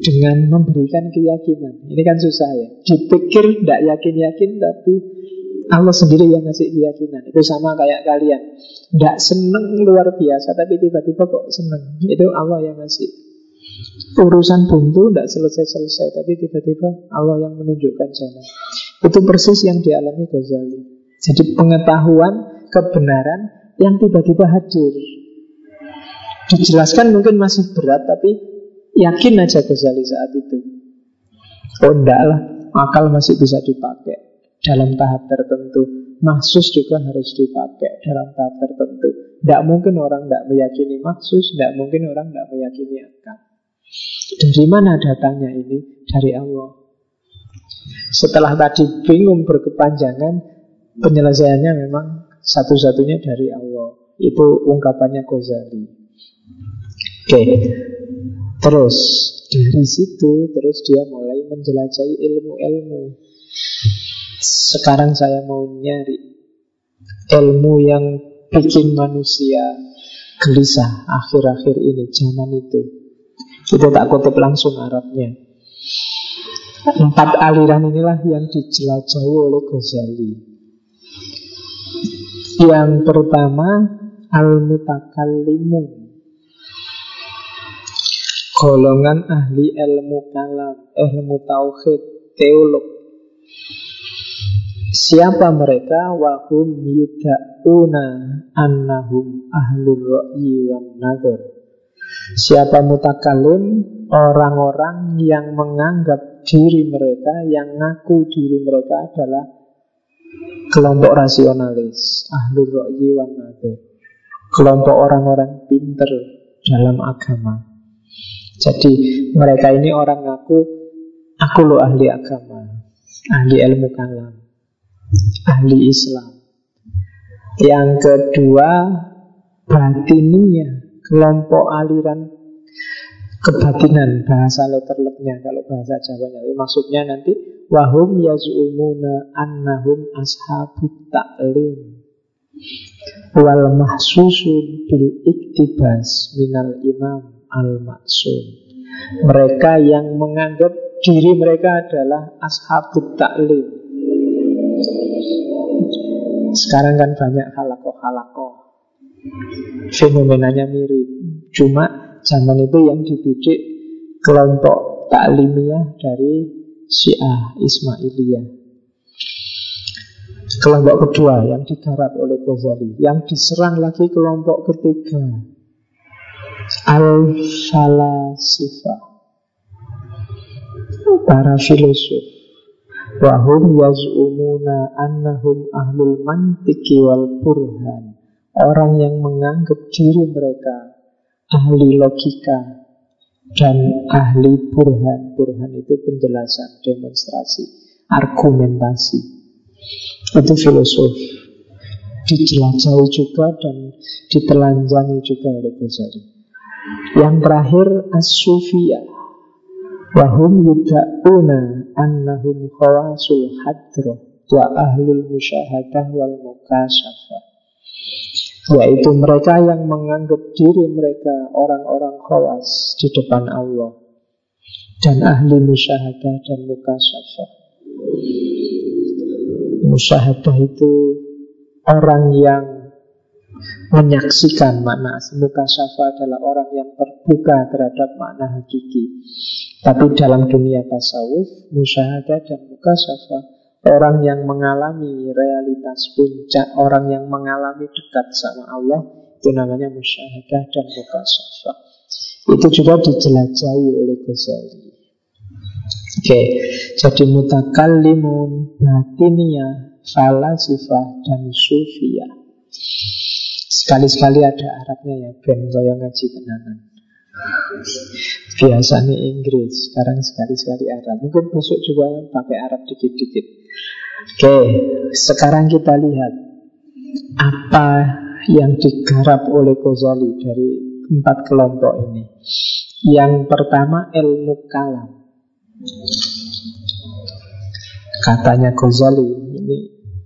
dengan memberikan keyakinan. Ini kan susah ya. Dipikir tidak yakin-yakin tapi Allah sendiri yang ngasih keyakinan. Itu sama kayak kalian. Tidak seneng luar biasa tapi tiba-tiba kok seneng. Itu Allah yang ngasih. Urusan buntu tidak selesai-selesai tapi tiba-tiba Allah yang menunjukkan jalan. Itu persis yang dialami Ghazali. Jadi pengetahuan kebenaran yang tiba-tiba hadir. Dijelaskan mungkin masih berat tapi Yakin aja Ghazali saat itu. Oh enggak lah, akal masih bisa dipakai dalam tahap tertentu. Maksus juga harus dipakai dalam tahap tertentu. Tidak mungkin orang tidak meyakini maksus, tidak mungkin orang tidak meyakini akal. Dari mana datangnya ini? Dari Allah. Setelah tadi bingung berkepanjangan, penyelesaiannya memang satu-satunya dari Allah. Itu ungkapannya Ghazali. Oke, Terus dari situ terus dia mulai menjelajahi ilmu-ilmu. Sekarang saya mau nyari ilmu yang bikin manusia gelisah akhir-akhir ini, zaman itu. Kita tak kutip langsung Arabnya. Empat aliran inilah yang dijelajahi oleh Ghazali. Yang pertama Al-Mutakallimun golongan ahli ilmu kalam, ilmu tauhid, teolog. Siapa mereka? Wahum yuda'una annahum ahlul ra'yi wan nadhar. Siapa mutakalim? Orang-orang yang menganggap diri mereka, yang ngaku diri mereka adalah kelompok rasionalis, ahlul ra'yi wan. Kelompok orang-orang pinter dalam agama. Jadi mereka ini orang ngaku Aku lo ahli agama Ahli ilmu kalam Ahli Islam Yang kedua Batinia Kelompok aliran Kebatinan Bahasa letterleknya Kalau bahasa Jawanya Maksudnya nanti Wahum yaz'umuna annahum ashabut ta'lim Wal mahsusun bil iktibas minal imam al-maksum. Mereka yang menganggap diri mereka adalah ashabut taklim. Sekarang kan banyak halako-halako. Fenomenanya mirip. Cuma zaman itu yang dibidik kelompok taklimiyah dari Syiah Ismailiyah. Kelompok kedua yang digarap oleh Ghazali. Yang diserang lagi kelompok ketiga. Al-Falasifa. Para filosof. Wahum yaz'umuna annahum ahlul mantiki wal burhan Orang yang menganggap diri mereka ahli logika dan ahli burhan Burhan itu penjelasan, demonstrasi, argumentasi Itu filosof Dijelajahi juga dan ditelanjangi juga oleh Ghazali yang terakhir as-sufiyah. Wahum yuda'una annahum khawasul hadro wa ahlul musyahadah wal mukasafah. Yaitu mereka yang menganggap diri mereka orang-orang khawas di depan Allah dan ahli musyahadah dan mukasafah. Musyahadah itu orang yang menyaksikan makna muka syafa adalah orang yang terbuka terhadap makna hakiki. Tapi dalam dunia tasawuf, musyahadah dan muka syafa orang yang mengalami realitas puncak, orang yang mengalami dekat sama Allah, itu namanya musyahadah dan muka syafa. Itu juga dijelajahi oleh Ghazali. Oke, okay. jadi mutakallimun, batiniyah, falasifah, dan sufiyah. Sekali-sekali ada Arabnya ya Ben kaya ngaji tenanan Biasanya Inggris Sekarang sekali-sekali Arab. Mungkin besok juga pakai Arab dikit-dikit. Oke Sekarang kita lihat Apa yang digarap oleh Ghazali Dari empat kelompok ini. Yang pertama ilmu kalam. Katanya Ghazali Ini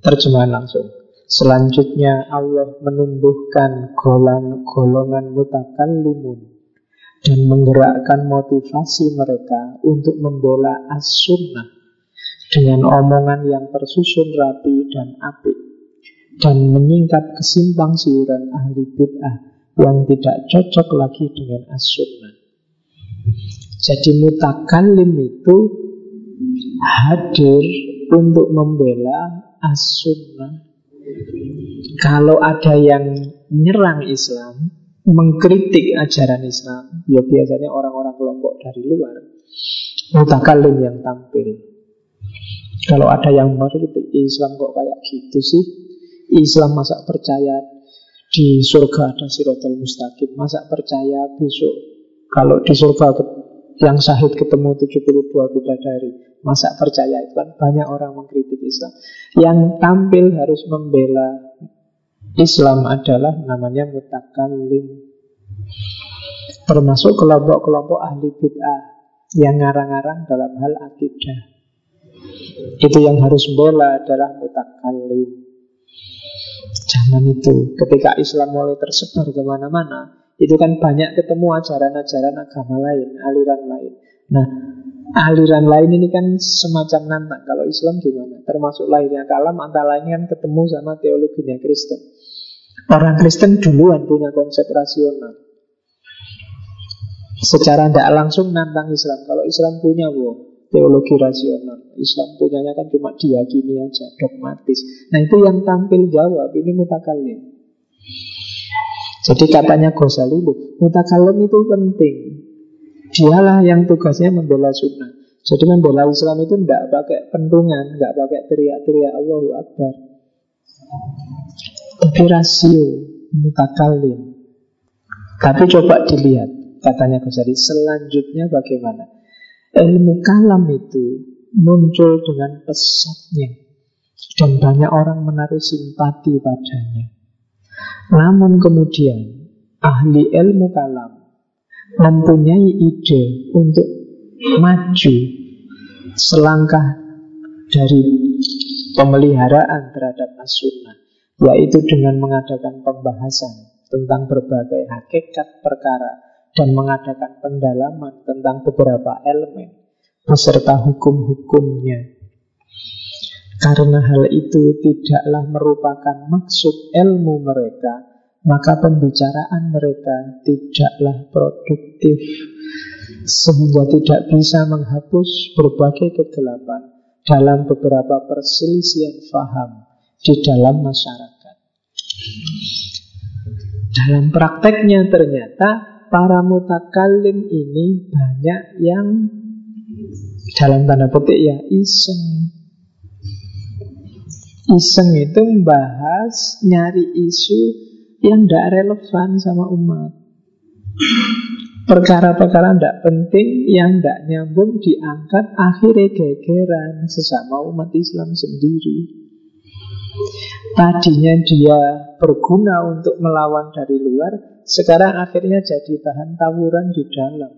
terjemahan langsung. Selanjutnya Allah menumbuhkan golongan, golongan mutakallimun dan menggerakkan motivasi mereka untuk membela as-sunnah dengan omongan yang tersusun rapi dan apik dan menyingkap kesimpang siuran ahli bid'ah yang tidak cocok lagi dengan as-sunnah. Jadi mutakalim itu hadir untuk membela as-sunnah. Kalau ada yang nyerang Islam, mengkritik ajaran Islam, ya biasanya orang-orang kelompok dari luar. Mutakalim yang tampil. Kalau ada yang mengkritik Islam kok kayak gitu sih, Islam masa percaya di surga ada sirotol mustaqim, masa percaya besok kalau di surga yang sahid ketemu 72 bidadari, masa percaya itu kan banyak orang mengkritik Islam. Yang tampil harus membela Islam adalah namanya mutakalim. Termasuk kelompok-kelompok ahli bid'ah yang ngarang-ngarang dalam hal akidah. Itu yang harus bela adalah mutakalim. Jangan itu. Ketika Islam mulai tersebar ke mana-mana, itu kan banyak ketemu ajaran-ajaran agama lain, aliran lain. Nah, aliran lain ini kan semacam nantang. Kalau Islam gimana? Termasuk lahirnya kalam, antara lain kan ketemu sama teologinya Kristen. Orang Kristen duluan punya konsep rasional. Secara tidak langsung nantang Islam. Kalau Islam punya wow, teologi rasional. Islam punyanya kan cuma diyakini aja, dogmatis. Nah itu yang tampil jawab, ini mutakalim. Jadi katanya Ghazali, mutakalim itu penting. Dialah yang tugasnya membela sunnah. Jadi membela Islam itu tidak pakai pentungan, tidak pakai teriak-teriak Allahu Akbar. Tapi rasio mutakalim. Tapi coba dilihat, katanya Ghazali, selanjutnya bagaimana? Ilmu kalam itu muncul dengan pesatnya dan banyak orang menaruh simpati padanya. Namun kemudian ahli ilmu kalam mempunyai ide untuk maju selangkah dari pemeliharaan terhadap as-sunnah yaitu dengan mengadakan pembahasan tentang berbagai hakikat perkara dan mengadakan pendalaman tentang beberapa elemen beserta hukum-hukumnya. Karena hal itu tidaklah merupakan maksud ilmu mereka, maka pembicaraan mereka tidaklah produktif sehingga tidak bisa menghapus berbagai kegelapan dalam beberapa perselisihan faham di dalam masyarakat. Dalam prakteknya ternyata para mutakalim ini banyak yang dalam tanda petik ya iseng. Iseng itu membahas nyari isu yang tidak relevan sama umat. Perkara-perkara tidak penting yang tidak nyambung diangkat akhirnya gegeran sesama umat Islam sendiri. Tadinya dia berguna untuk melawan dari luar, sekarang akhirnya jadi bahan tawuran di dalam.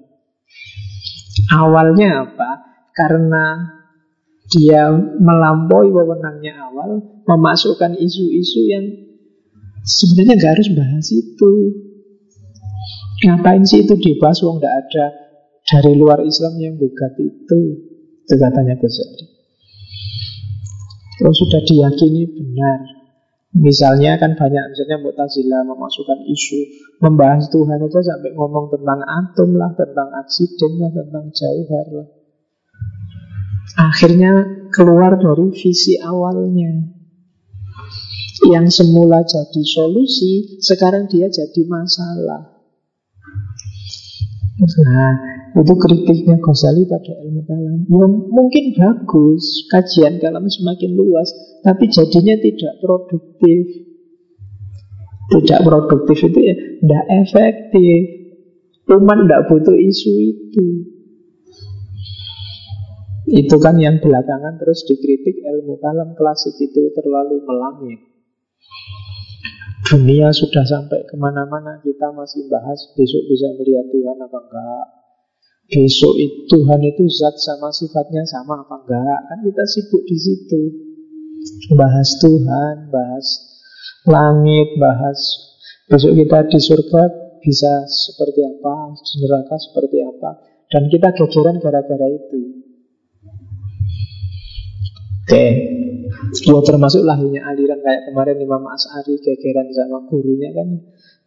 Awalnya apa? Karena dia melampaui wewenangnya awal, memasukkan isu-isu yang sebenarnya nggak harus bahas itu. Ngapain sih itu dibahas? Wong nggak ada dari luar Islam yang gugat itu. Itu katanya Ghazali. Kalau sudah diyakini benar. Misalnya kan banyak Misalnya Mu'tazila memasukkan isu Membahas Tuhan aja sampai ngomong tentang atom lah Tentang aksiden lah Tentang jauhar lah. Akhirnya keluar dari visi awalnya. Yang semula jadi solusi Sekarang dia jadi masalah Nah itu kritiknya Ghazali pada ilmu kalam. Ya mungkin bagus, kajian kalam semakin luas, tapi jadinya tidak produktif. Tidak produktif itu ya tidak efektif. Umat tidak butuh isu itu. Itu kan yang belakangan terus dikritik ilmu kalam klasik itu terlalu melangit. Dunia sudah sampai ke mana-mana Kita masih bahas besok bisa melihat Tuhan apa enggak Besok itu Tuhan itu zat sama sifatnya sama apa enggak? Kan kita sibuk di situ. Bahas Tuhan, bahas langit, bahas besok kita di surga bisa seperti apa, di neraka seperti apa. Dan kita gegeran gara-gara itu. Oke, ya termasuk lahirnya aliran kayak kemarin Imam As'ari gegeran sama gurunya kan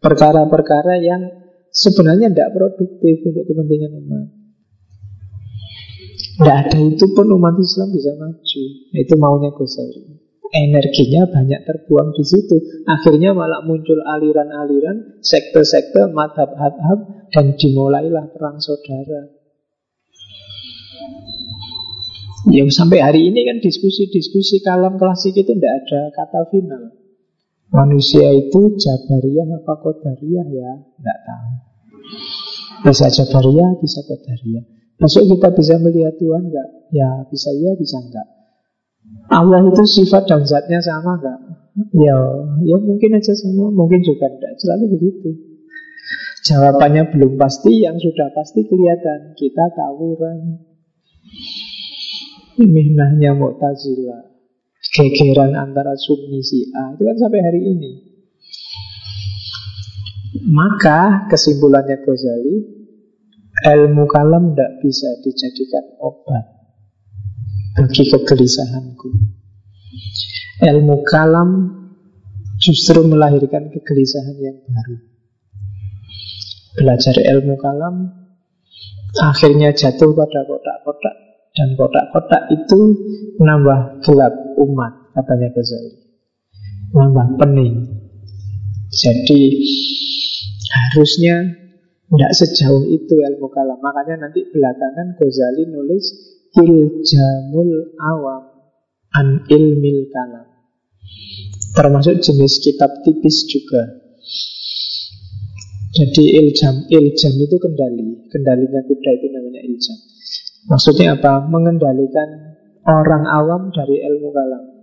perkara-perkara yang sebenarnya tidak produktif untuk kepentingan umat. Tidak ada itu pun umat Islam bisa maju. Itu maunya Ghazali energinya banyak terbuang di situ. Akhirnya malah muncul aliran-aliran, sekte-sekte, madhab-hadhab, dan dimulailah perang saudara. Yang sampai hari ini kan diskusi-diskusi kalam klasik itu tidak ada kata final. Manusia itu Jabariyah apa Qadariyah ya? Tidak tahu. Bisa Jabariyah, bisa Qadariyah. Besok kita bisa melihat Tuhan enggak? Ya bisa iya, bisa enggak. Allah itu sifat dan zatnya sama enggak? Ya, ya mungkin aja sama, mungkin juga tidak. Selalu begitu. Jawabannya belum pasti, yang sudah pasti kelihatan. Kita tawuran. Mihnahnya Mu'tazila. Gegeran antara Sunni A Itu kan sampai hari ini. Maka kesimpulannya Ghazali, ilmu kalam tidak bisa dijadikan obat bagi kegelisahanku. Ilmu kalam justru melahirkan kegelisahan yang baru. Belajar ilmu kalam akhirnya jatuh pada kotak-kotak dan kotak-kotak itu menambah gelap umat katanya Ghazali. Menambah pening. Jadi harusnya tidak sejauh itu ilmu kalam. Makanya nanti belakangan Ghazali nulis Iljamul awam an ilmil kalam Termasuk jenis kitab tipis juga Jadi iljam Iljam itu kendali Kendalinya kuda itu namanya iljam Maksudnya apa? Mengendalikan orang awam dari ilmu kalam.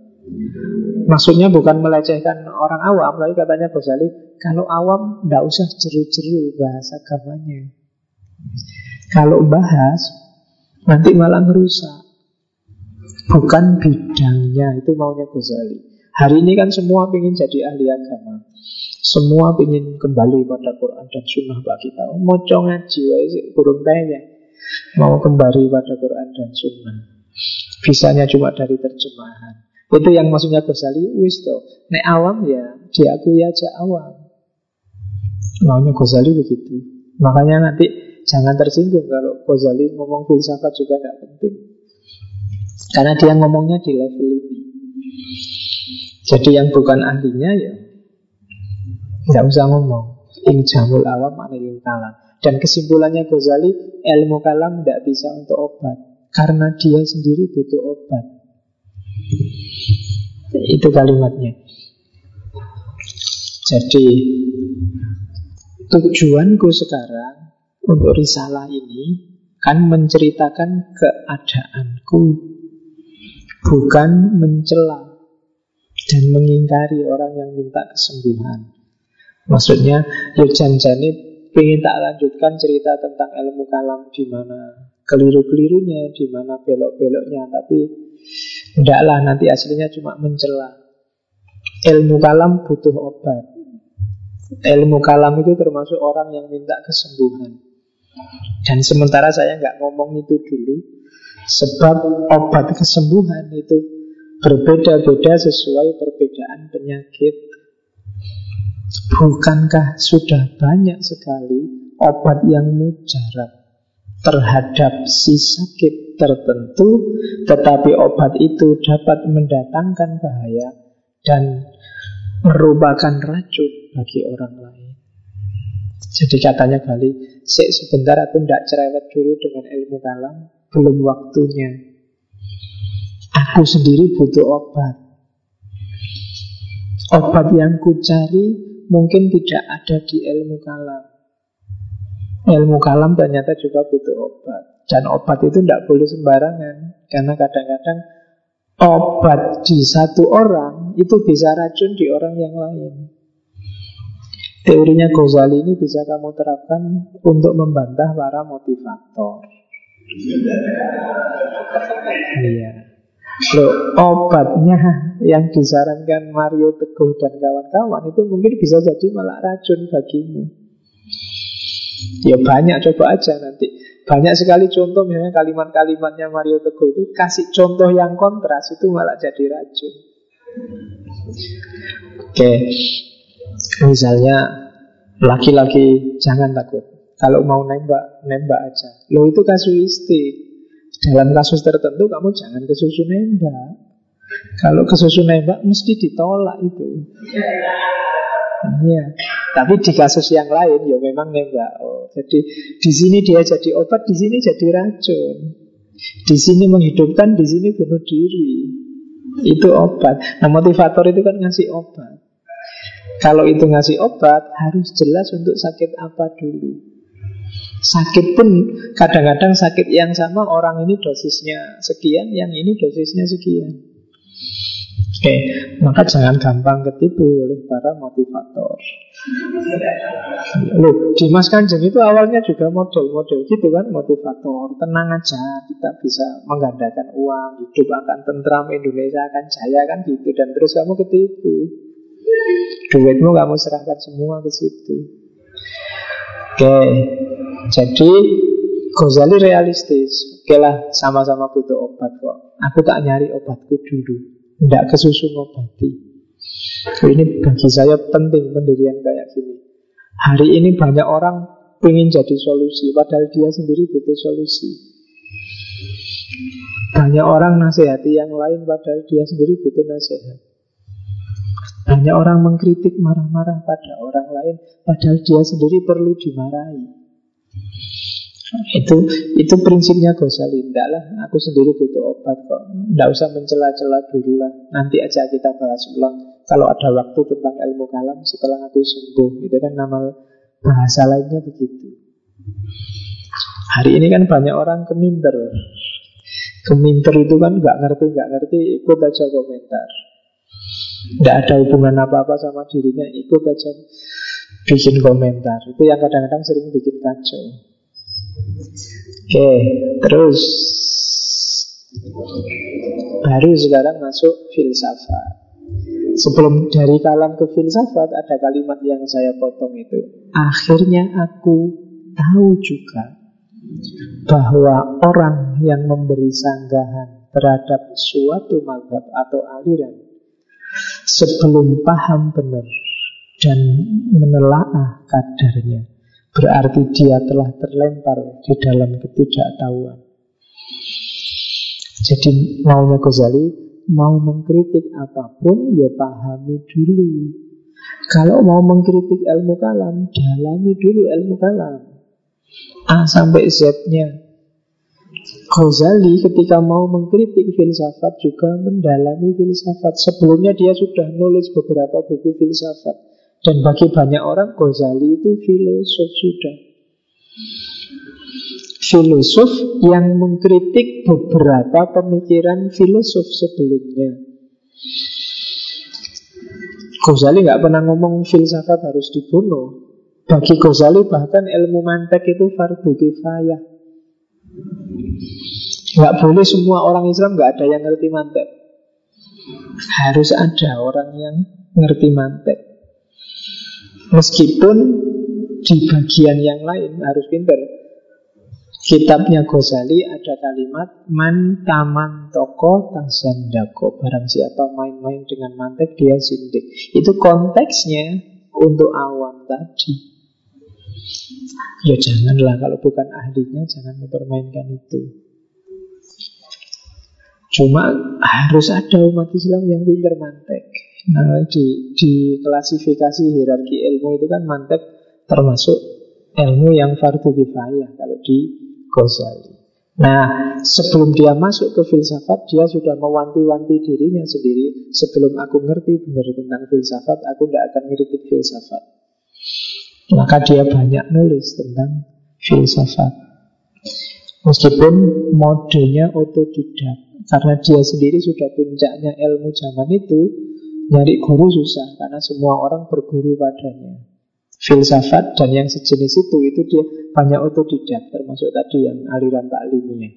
Maksudnya bukan melecehkan orang awam Tapi katanya Ghazali Kalau awam tidak usah jeru-jeru bahasa agamanya Kalau bahas Nanti malah merusak Bukan bidangnya Itu maunya Ghazali. Hari ini kan semua ingin jadi ahli agama. Semua ingin kembali pada Quran dan Sunnah Pak kita Mau ngaji kurung tanya Mau kembali pada Quran dan Sunnah Bisanya cuma dari terjemahan Itu yang maksudnya Ghazali Wis toh Nek awam ya diakui aja awam Maunya Ghazali begitu Makanya nanti Jangan tersinggung kalau Ghazali ngomong filsafat juga tidak penting. Karena dia ngomongnya di level ini. Jadi yang bukan ahlinya ya tidak usah ngomong. Injamul awam anil kalam. Dan kesimpulannya Ghazali, ilmu kalam tidak bisa untuk obat. Karena dia sendiri butuh obat. Itu kalimatnya. Jadi tujuanku sekarang untuk risalah ini kan menceritakan keadaanku bukan mencela dan mengingkari orang yang minta kesembuhan. Maksudnya, ya jan-jani ingin tak lanjutkan cerita tentang ilmu kalam di mana keliru-kelirunya, di mana belok-beloknya, tapi tidaklah nanti aslinya cuma mencela. Ilmu kalam butuh obat. Ilmu kalam itu termasuk orang yang minta kesembuhan. Dan sementara saya nggak ngomong itu dulu Sebab obat kesembuhan itu berbeda-beda sesuai perbedaan penyakit Bukankah sudah banyak sekali obat yang mujarab terhadap si sakit tertentu Tetapi obat itu dapat mendatangkan bahaya Dan merupakan racun bagi orang lain? Jadi katanya kali Sik sebentar aku tidak cerewet dulu dengan ilmu kalam Belum waktunya. Aku sendiri butuh obat. Obat yang ku cari mungkin tidak ada di ilmu kalam Ilmu kalam ternyata juga butuh obat Dan obat itu tidak boleh sembarangan Karena kadang-kadang obat di satu orang Itu bisa racun di orang yang lain Teorinya Ghazali ini bisa kamu terapkan untuk membantah para motivator. Iya. Loh, obatnya yang disarankan Mario Teguh dan kawan-kawan itu mungkin bisa jadi malah racun bagimu. Ya banyak, coba aja nanti. Banyak sekali contoh Misalnya kalimat-kalimatnya Mario Teguh itu Kasih contoh yang kontras Itu malah jadi racun. Oke. Misalnya Laki-laki jangan takut. Kalau mau nembak, nembak aja. Lo itu kasuistik Dalam kasus tertentu kamu jangan kesusu nembak Kalau kesusu nembak mesti ditolak itu Iya. Tapi di kasus yang lain ya memang nembak. Oh, jadi di sini dia jadi obat, di sini jadi racun. Di sini menghidupkan, di sini bunuh diri. Itu obat. Nah motivator itu kan ngasih obat. Kalau itu ngasih obat harus jelas untuk sakit apa dulu. Sakit pun kadang-kadang sakit yang sama orang ini dosisnya sekian, yang ini dosisnya sekian. Oke, maka jangan gampang ketipu oleh para motivator. Loh, Dimas Kanjeng itu awalnya juga model-model gitu kan, motivator. Tenang aja, kita bisa menggandakan uang, hidup akan tentram, Indonesia akan jaya kan gitu. Dan terus kamu ketipu. Duitmu kamu serahkan semua ke situ. Oke, jadi Ghazali realistis. Oke lah, sama-sama butuh obat kok. Aku tak nyari obatku dulu. Tidak kesusu ngobati Ini bagi saya penting pendirian kayak gini Hari ini banyak orang ingin jadi solusi Padahal dia sendiri butuh solusi Banyak orang nasihati yang lain Padahal dia sendiri butuh nasihat Banyak orang mengkritik marah-marah pada orang lain Padahal dia sendiri perlu dimarahi itu itu prinsipnya Ghazali. Tidak lah, aku sendiri butuh obat kok. Tidak usah mencela-cela dulu lah. Nanti aja kita bahas ulang. Kalau ada waktu tentang ilmu kalam Setelah aku sembuh. Itu kan nama bahasa lainnya begitu. Hari ini kan banyak orang keminter. Keminter itu kan nggak ngerti nggak ngerti Ikut aja komentar. Tidak ada hubungan apa-apa sama dirinya Ikut aja bikin komentar. Itu yang kadang-kadang sering bikin kacau Oke, terus baru sekarang masuk filsafat. Sebelum dari kalam ke filsafat ada kalimat yang saya potong itu. Akhirnya aku tahu juga bahwa orang yang memberi sanggahan terhadap suatu mazhab atau aliran sebelum paham benar dan menelaah kadarnya Berarti dia telah terlempar di dalam ketidaktahuan. Jadi maunya Ghazali mau mengkritik apa pun ya pahami dulu. Kalau mau mengkritik ilmu kalam, dalami dulu ilmu kalam. A sampai Z-nya. Ghazali ketika mau mengkritik filsafat juga mendalami filsafat. Sebelumnya dia sudah nulis beberapa buku filsafat. Dan bagi banyak orang Ghazali itu filosof sudah. Filosof yang mengkritik beberapa pemikiran filosof sebelumnya. Ghazali nggak pernah ngomong filsafat harus dibunuh. Bagi Ghazali bahkan ilmu mantek itu fardu kifayah. Nggak boleh semua orang Islam nggak ada yang ngerti mantek. Harus ada orang yang ngerti mantek Meskipun di bagian yang lain harus pinter. Kitabnya Ghazali ada kalimat Man taman toko tasandako Barang siapa main-main dengan mantek dia sindik. Itu konteksnya untuk awam tadi. Ya janganlah kalau bukan ahlinya Jangan mempermainkan itu. Cuma harus ada umat Islam yang pinter mantek Nah, di, di klasifikasi hierarki ilmu itu kan mantek termasuk ilmu yang fardu kifayah kalau di Ghazali. Nah, sebelum dia masuk ke filsafat, dia sudah mewanti-wanti dirinya sendiri. Sebelum aku ngerti benar tentang filsafat, aku tidak akan ngeritik filsafat. Maka dia banyak nulis tentang filsafat. Meskipun modenya otodidak, karena dia sendiri sudah puncaknya ilmu zaman itu, Nyari guru susah karena semua orang berguru padanya. Filsafat dan yang sejenis itu itu dia banyak otodidak termasuk tadi yang aliran taklimnya.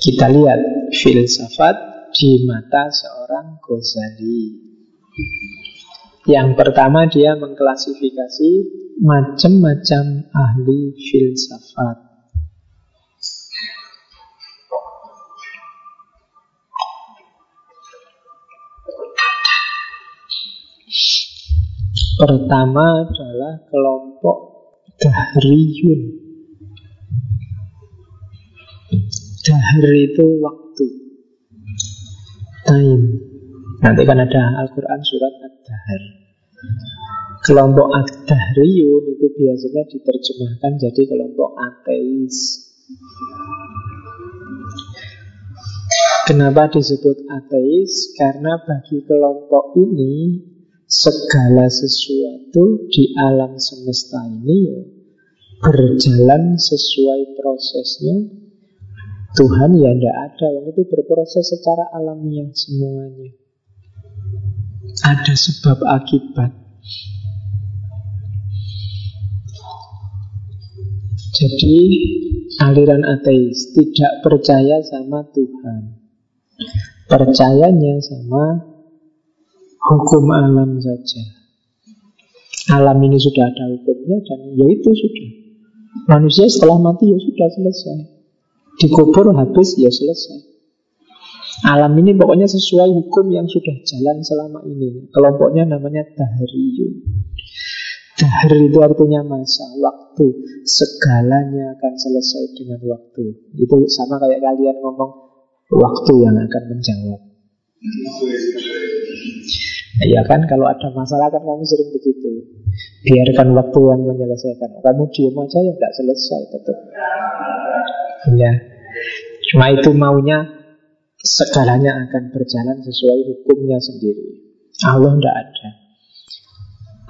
Kita lihat filsafat di mata seorang Ghazali. Yang pertama dia mengklasifikasi macam-macam ahli filsafat. Pertama adalah kelompok Dahriyun. Dahr itu waktu. Time. Nanti kan ada Al-Quran surat Ad-Dahr. Kelompok Ad-Dahriyun itu biasanya diterjemahkan jadi kelompok ateis. Kenapa disebut ateis? Karena bagi kelompok ini segala sesuatu di alam semesta ini ya, berjalan sesuai prosesnya. Tuhan ya tidak ada Yang itu berproses secara alamiah semuanya. Ada sebab akibat. Jadi aliran ateis tidak percaya sama Tuhan. Percayanya sama hukum alam saja. Alam ini sudah ada hukumnya dan ya itu sudah. Manusia setelah mati ya sudah selesai. Dikubur habis ya selesai. Alam ini pokoknya sesuai hukum yang sudah jalan selama ini. Kelompoknya namanya Dahriyun. Dahr itu artinya masa, waktu. Segalanya akan selesai dengan waktu. Itu sama kayak kalian ngomong waktu yang akan menjawab. Ya kan kalau ada masalah kan kamu sering begitu. Biarkan waktu yang menyelesaikan. Kamu diam aja ya nggak selesai tetap Ya Cuma itu maunya Segalanya akan berjalan sesuai hukumnya sendiri. Allah tidak ada.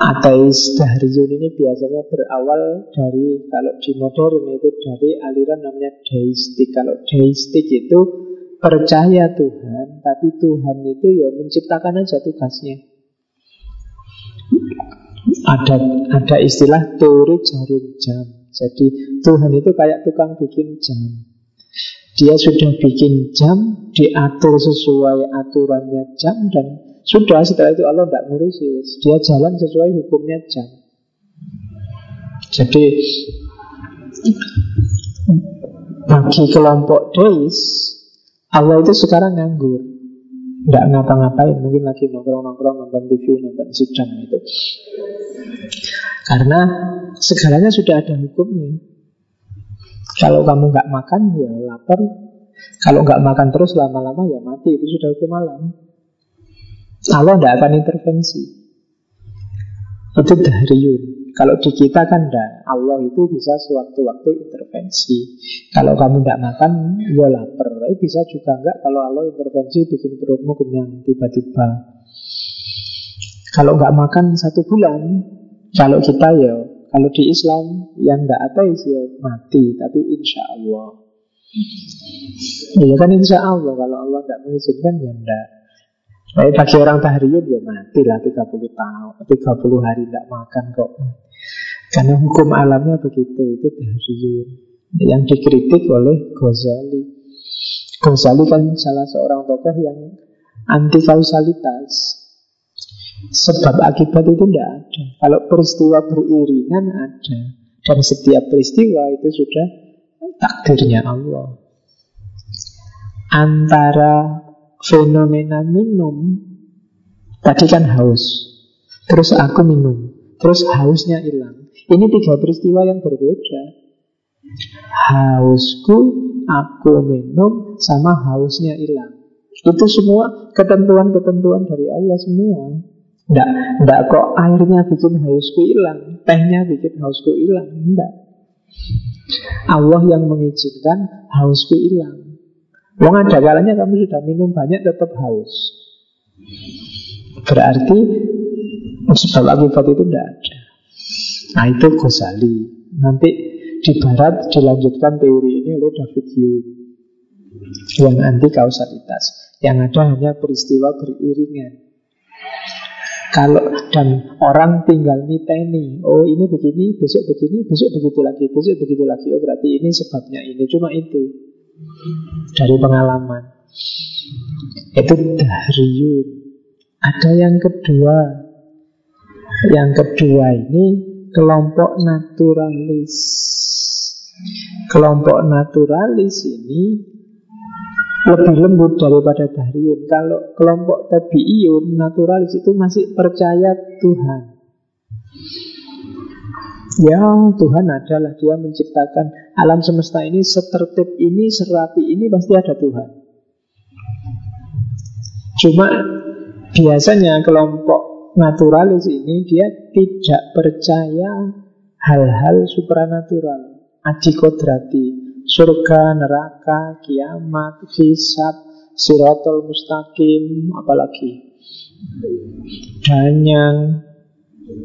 Ateis Dahriyun ini biasanya berawal dari Kalau di modern itu dari aliran namanya deistik. Kalau deistik itu percaya Tuhan, tapi Tuhan itu ya menciptakan aja tugasnya. Ada ada istilah teori jarum jam. Jadi Tuhan itu kayak tukang bikin jam. Dia sudah bikin jam, diatur sesuai aturannya jam dan sudah setelah itu Allah tidak ngurusi. Dia jalan sesuai hukumnya jam. Jadi bagi kelompok deis Allah itu sekarang nganggur. Nggak ngapa-ngapain Mungkin lagi nongkrong-nongkrong Nonton TV, nonton sidang itu Karena Segalanya sudah ada hukumnya. Kalau kamu nggak makan Ya lapar. Kalau nggak makan terus lama-lama ya mati. Itu sudah hukum alam. Allah tidak akan intervensi. Itu dahriun kalau di kita kan enggak. Allah itu bisa sewaktu-waktu intervensi. Kalau kamu tidak makan, ya lapar. Tapi bisa juga enggak kalau Allah intervensi bikin perutmu kenyang tiba-tiba. Kalau enggak makan satu bulan, kalau kita ya, kalau di Islam yang enggak ateis ya mati, tapi insya Allah. Ya kan insya Allah kalau Allah enggak mengizinkan ya enggak. Tapi bagi orang tahriyun ya mati lah 30 tahun 30 hari tidak makan kok Karena hukum alamnya begitu Itu tahriyun Yang dikritik oleh Ghazali. Ghazali kan salah seorang tokoh yang Anti kausalitas Sebab akibat itu tidak ada. Kalau peristiwa beriringan ada. Dan setiap peristiwa itu sudah Takdirnya Allah. Antara fenomena minum Tadi kan haus. Terus aku minum. Terus hausnya hilang Ini tiga peristiwa yang berbeda. Hausku Aku minum Sama hausnya hilang. Itu semua ketentuan-ketentuan dari Allah semua. Enggak, enggak kok airnya bikin hausku hilang Tehnya bikin hausku hilang Enggak Allah yang mengizinkan hausku hilang. Wong ada kalanya kamu sudah minum banyak tetap haus. Berarti sebab akibat itu tidak ada. Nah itu Ghazali. Nanti di barat dilanjutkan teori ini oleh David Hume yang anti kausalitas. Yang ada hanya peristiwa beriringan. Kalau dan orang tinggal niteni, oh ini begini, besok begini, besok begitu lagi, besok begitu lagi. Oh berarti ini sebabnya ini, cuma itu dari pengalaman. Itu dahriyun. Ada yang kedua, Yang kedua ini kelompok naturalis. Kelompok naturalis ini lebih lembut daripada Dahriyun. Kalau kelompok tabi'iyun, naturalis itu masih percaya Tuhan. Ya Tuhan adalah dia menciptakan alam semesta ini setertib ini, serapi ini pasti ada Tuhan. Cuma biasanya kelompok naturalis ini dia tidak percaya hal-hal supranatural, adikodrati, surga, neraka, kiamat, hisab, sirotol mustaqim, apalagi danyang,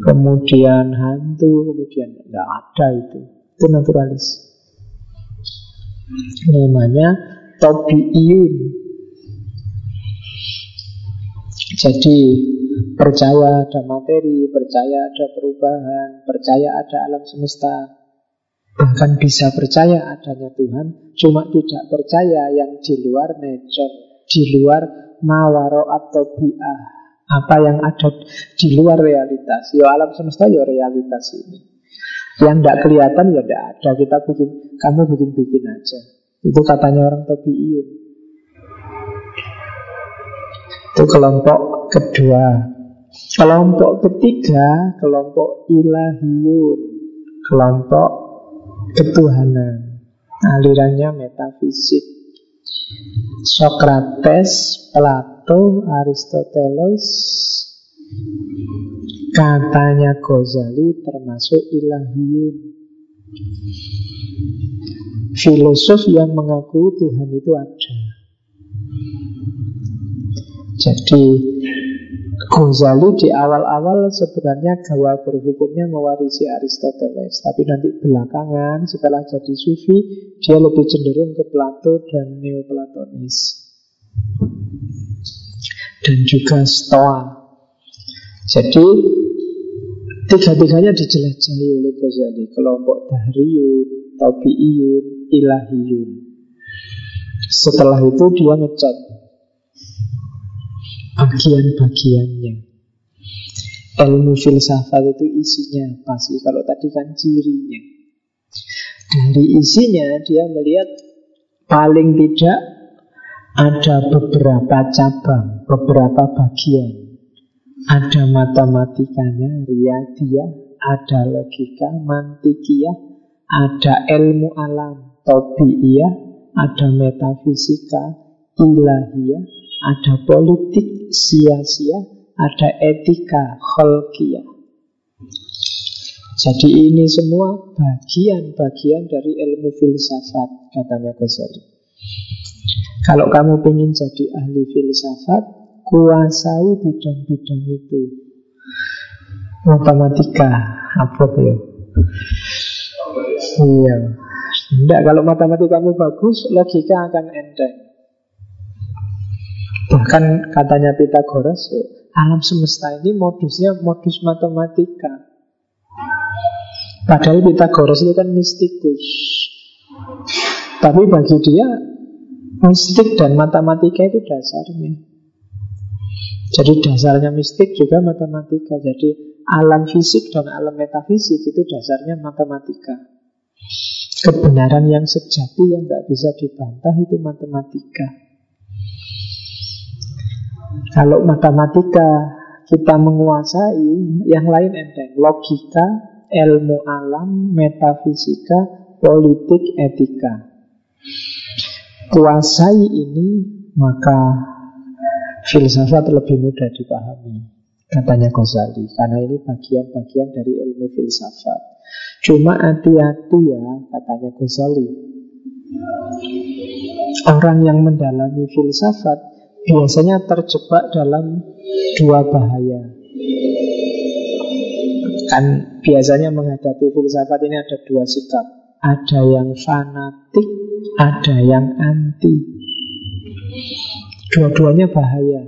kemudian hantu, kemudian tidak ada itu. Itu naturalis. Namanya tobiiyun. Jadi percaya ada materi, percaya ada perubahan, percaya ada alam semesta, Bahkan bisa percaya adanya Tuhan, cuma tidak percaya yang di luar nature, di luar mawaro atau bi'ah. Apa yang ada di luar realitas. Ya alam semesta ya realitas ini. Yang tidak kelihatan ya tidak ada. Kita bikin, kamu bikin-bikin aja. Itu katanya orang tabi'iyun. Itu kelompok kedua. Kelompok ketiga, kelompok ilahiyun. Kelompok ketuhanan. Alirannya metafisik. Socrates, Plato, Aristoteles, katanya Ghazali termasuk ilahiyun. Filosof yang mengakui Tuhan itu ada. Jadi Ghazali di awal-awal sebenarnya gaya berpikirnya mewarisi Aristoteles. Tapi nanti belakangan setelah jadi sufi Dia lebih cenderung ke Plato dan Neoplatonis. Dan juga Stoa. Jadi Tiga-tiganya dijelajahi oleh Ghazali. Kelompok Dahriyun, Tabi'iyun, Ilahiyun. Setelah itu dia ngecek bagian-bagiannya. Ilmu filsafat itu isinya apa sih? Kalau tadi kan cirinya. Dari isinya dia melihat paling tidak ada beberapa cabang, beberapa bagian. Ada matematikanya, riyadiyah, ada logika, mantikiyah, ada ilmu alam, tobiiyah, ada metafisika, ilahiyah, ada politik sia-sia, ada etika kholkiyah. Jadi ini semua bagian-bagian dari ilmu filsafat, katanya Ghazali. Kalau kamu ingin jadi ahli filsafat, kuasai bidang-bidang itu. Matematika, apa tuh? Iya. Tidak, kalau matematika kamu bagus, logika akan enteng. Bahkan katanya Pitagoras, alam semesta ini modusnya modus matematika. Padahal Pitagoras itu kan mistikus. Tapi bagi dia mistik dan matematika itu dasarnya. Jadi dasarnya mistik juga matematika. Jadi alam fisik dan alam metafisik itu dasarnya matematika. Kebenaran yang sejati yang tidak bisa dibantah itu matematika. Kalau matematika kita menguasai, yang lain enteng. Logika, ilmu alam, metafisika, politik, etika. Kuasai ini, maka filsafat lebih mudah dipahami. Katanya Ghazali, karena ini bagian-bagian dari ilmu filsafat. Cuma hati-hati ya, katanya Ghazali. Orang yang mendalami filsafat biasanya terjebak dalam dua bahaya. Kan biasanya menghadapi filsafat ini ada dua sikap. Ada yang fanatik, ada yang anti. Dua-duanya bahaya.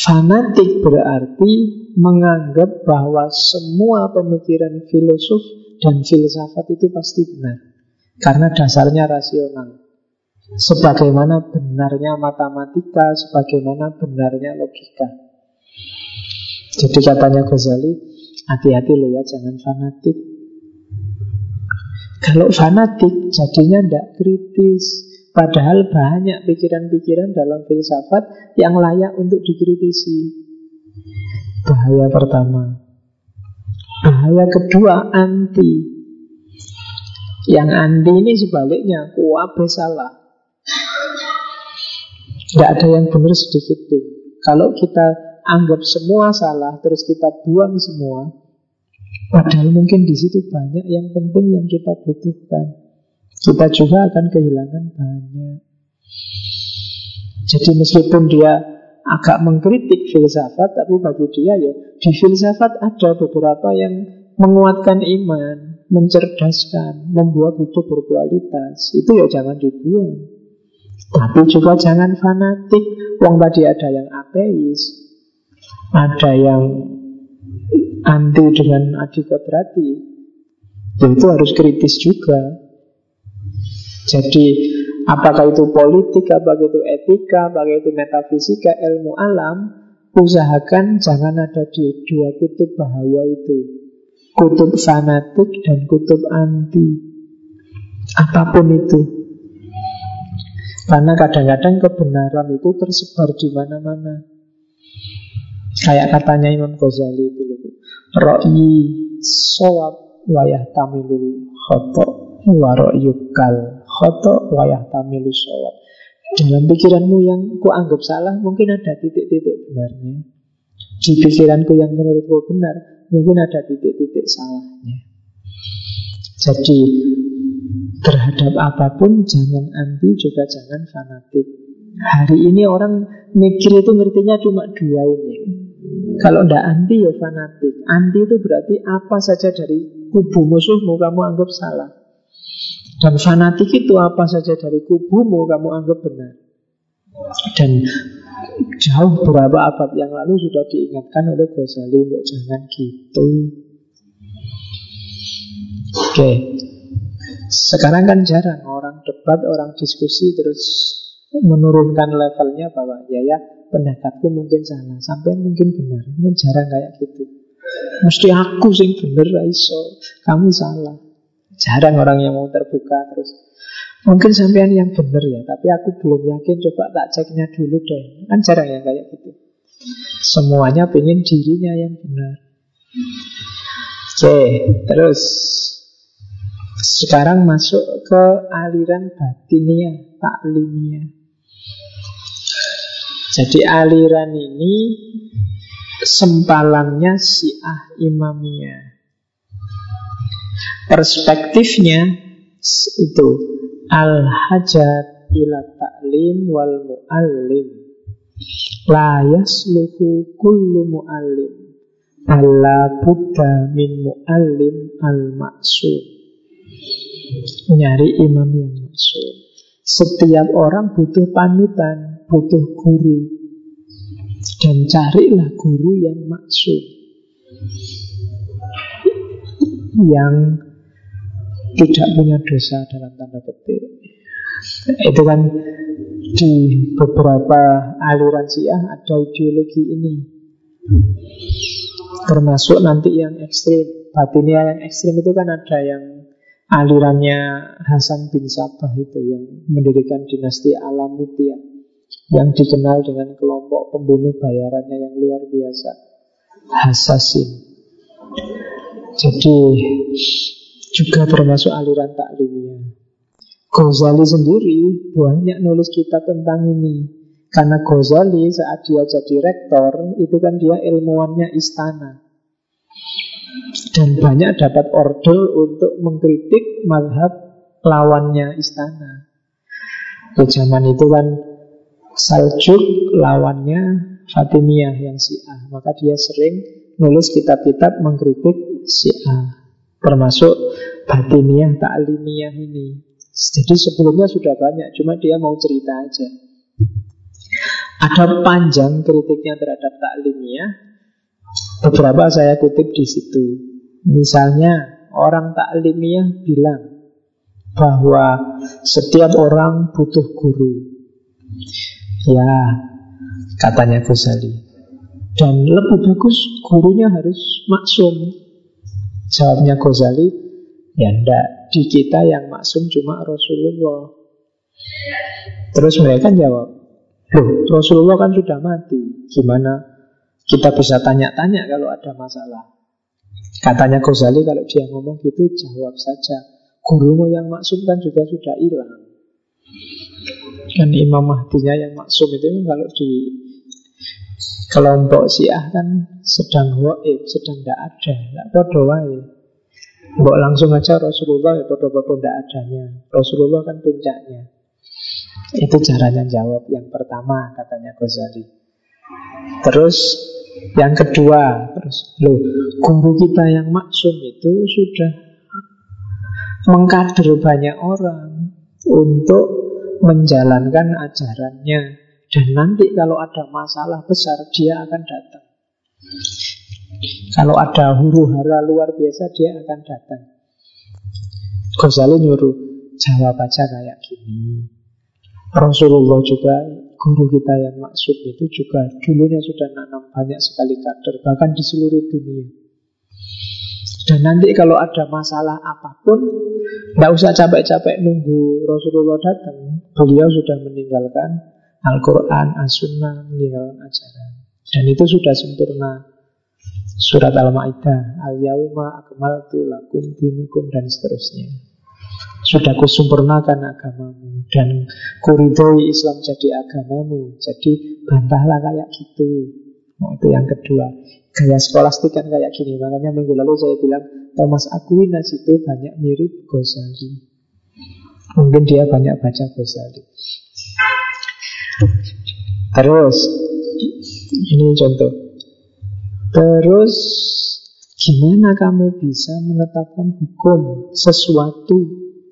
Fanatik berarti menganggap bahwa semua pemikiran filosof dan filsafat itu pasti benar. Karena dasarnya rasional. Sebagaimana benarnya matematika, sebagaimana benarnya logika. Jadi katanya Ghazali, hati-hati loh ya, jangan fanatik. Kalau fanatik jadinya tidak kritis. Padahal banyak pikiran-pikiran dalam filsafat yang layak untuk dikritisi. Bahaya pertama. Bahaya kedua, anti. Yang anti ini sebaliknya, kuabe salah. Tidak ada yang benar sedikit pun. Kalau kita anggap semua salah, terus kita buang semua, padahal mungkin di situ banyak yang penting yang kita butuhkan. Kita juga akan kehilangan banyak. Jadi meskipun dia agak mengkritik filsafat, tapi bagi dia ya di filsafat ada beberapa yang menguatkan iman, mencerdaskan, membuat hidup berkualitas. Itu ya jangan dibuang. Tapi juga jangan fanatik. Wong tadi ada yang ateis, ada yang anti dengan adikodrati. Ya itu harus kritis juga. Jadi apakah itu politik, apakah itu etika, apakah itu metafisika, ilmu alam, usahakan jangan ada di dua kutub bahaya itu. Kutub fanatik dan kutub anti. Apa pun itu. Karena kadang-kadang kebenaran itu tersebar di mana-mana. Kayak katanya Imam Ghazali itu. Ro'i sawab wayah tamilul khoto wa ro'yukal khoto wayah tamilul sawab. Dalam pikiranmu yang ku anggap salah mungkin ada titik-titik benarnya. Di pikiranku yang menurutku benar mungkin ada titik-titik salahnya. Jadi Terhadap apa pun jangan anti juga jangan fanatik. Hari ini orang mikir itu ngertinya cuma dua ini. Kalau ndak anti ya fanatik. Anti itu berarti apa saja dari kubu musuhmu kamu anggap salah. Dan fanatik itu apa saja dari kubumu kamu anggap benar. Dan jauh beberapa abad yang lalu sudah diingatkan oleh Ghazali jangan gitu. Oke, sekarang kan jarang orang debat, orang diskusi terus menurunkan levelnya bahwa ya ya pendapatku mungkin salah, sampai mungkin benar. Ini jarang kayak gitu. Mesti aku sing bener iso, kamu salah. Jarang orang yang mau terbuka terus. Mungkin sampean yang benar ya, tapi aku belum yakin. Coba tak ceknya dulu deh. Kan jarang yang kayak gitu. Semuanya pengen dirinya yang benar. Oke, terus sekarang masuk ke aliran batinia, taklimia. Jadi aliran ini sempalangnya Syiah Imamiyah. Perspektifnya itu al-hajat ila ta'lim wal mu'allim la yasluhu kullu mu'allim alla buddha min mu'allim al-maksud Nyari imam yang masuk. Setiap orang butuh panutan, butuh guru. Dan carilah guru yang maksud. Yang tidak punya dosa dalam tanda petik. Itu kan di beberapa aliran Syiah ada ideologi ini. Termasuk nanti yang ekstrim. Batinia yang ekstrim itu kan ada yang alirannya Hasan bin Sabah itu yang mendirikan dinasti Alamutia yang dikenal dengan kelompok pembunuh bayarannya yang luar biasa Hasasin. Jadi juga termasuk aliran taklimnya. Ghazali sendiri banyak nulis kitab tentang ini. Karena Ghazali saat dia jadi rektor itu kan dia ilmuwannya istana dan banyak dapat order untuk mengkritik madhab lawannya istana. Di zaman itu kan Saljuk lawannya Fatimiyah yang Syiah. Maka dia sering nulis kitab-kitab mengkritik Syiah. Termasuk Batiniyah, Ta'limiyah ini. Jadi sebelumnya sudah banyak, cuma dia mau cerita aja. Ada panjang kritiknya terhadap Ta'limiyah. Beberapa saya kutip di situ. Misalnya orang taklimiyah bilang bahwa setiap orang butuh guru. Ya, katanya Ghazali. Dan lebih bagus gurunya harus maksum. Jawabnya Ghazali, ya ndak. Di kita yang maksum cuma Rasulullah. Terus mereka jawab, loh Rasulullah kan sudah mati. Gimana kita bisa tanya-tanya kalau ada masalah? Katanya Ghazali kalau dia ngomong gitu jawab saja. Gurumu yang maksum kan juga sudah hilang. Kan Imam Mahdinya yang maksum itu kan kalau di kelompok Syiah kan sedang waib, sedang tidak ada, tidak wae. Mbok langsung aja Rasulullah ya bodoh-bodoh tidak adanya. Rasulullah kan puncaknya. Itu caranya jawab yang pertama katanya Ghazali. Terus yang kedua, terus lo guru kita yang maksum itu sudah mengkader banyak orang untuk menjalankan ajarannya. Dan nanti kalau ada masalah besar Dia akan datang. Kalau ada huru hara luar biasa Dia akan datang. Ghazali nyuruh Jawab aja kayak gini. Rasulullah juga Guru kita yang maksud itu juga Dulunya sudah nanam banyak sekali kader Bahkan di seluruh dunia dan nanti kalau ada masalah apa pun Tidak usah capek-capek nunggu Rasulullah datang Beliau sudah meninggalkan Al-Quran, As-Sunnah, meninggalkan ajaran. Dan itu sudah sempurna. Surat Al-Ma'idah, Al-Yawma akmaltu lakum dinukum dan seterusnya. Sudah kusempurnakan agamamu dan kuridoi Islam jadi agamamu. Jadi bantahlah kayak gitu. Oh, itu yang kedua. Gaya skolastik kan kayak gini. Makanya minggu lalu saya bilang Thomas Aquinas itu banyak mirip Ghazali. Mungkin dia banyak baca Ghazali. Terus Ini contoh Terus Gimana kamu bisa menetapkan hukum Sesuatu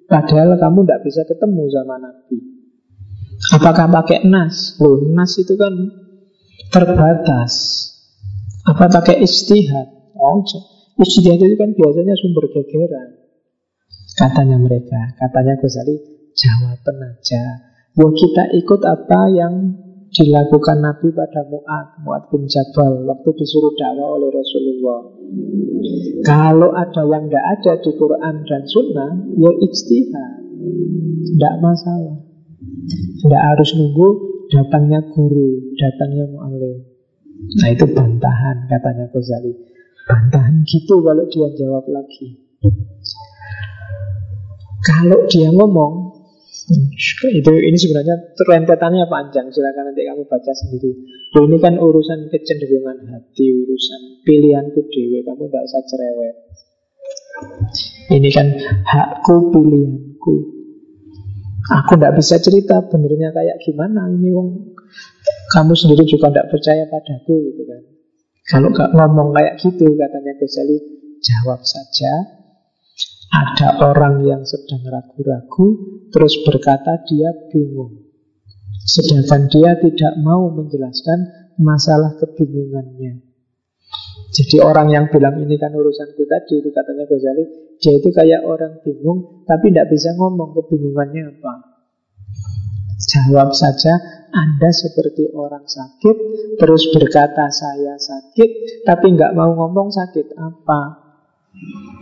Padahal kamu tidak bisa ketemu sama Nabi Apakah pakai nas? Loh, nas itu kan terbatas Apa pakai istihad? Oh, istihad itu kan biasanya sumber gegeran Katanya mereka Katanya Ghazali Jawaban aja Wah kita ikut apa yang dilakukan Nabi pada Mu'ad Mu'ad bin Jabal Waktu disuruh dakwah oleh Rasulullah. Kalau ada yang tidak ada di Quran dan Sunnah Ya ijtihad. Tidak masalah. Tidak harus nunggu datangnya guru Datangnya mu'alim Nah itu bantahan katanya Ghazali. Bantahan gitu kalau dia jawab lagi. Kalau dia ngomong itu ini sebenarnya rentetannya panjang. Silakan nanti kamu baca sendiri. Loh, ini kan urusan kecenderungan hati, urusan pilihanku dewe. Kamu tidak usah cerewet. Ini kan hakku, pilihanku. Aku tidak bisa cerita benernya kayak gimana. Ini wong kamu sendiri juga tidak percaya padaku gitu kan. Kalau gak ngomong kayak gitu katanya Ghazali, jawab saja ada orang yang sedang ragu-ragu Terus berkata dia bingung. Sedangkan dia tidak mau menjelaskan masalah kebingungannya. Jadi orang yang bilang ini kan urusanku tadi Itu katanya Ghazali Dia itu kayak orang bingung Tapi tidak bisa ngomong kebingungannya apa. Jawab saja Anda seperti orang sakit Terus berkata saya sakit Tapi nggak mau ngomong sakit apa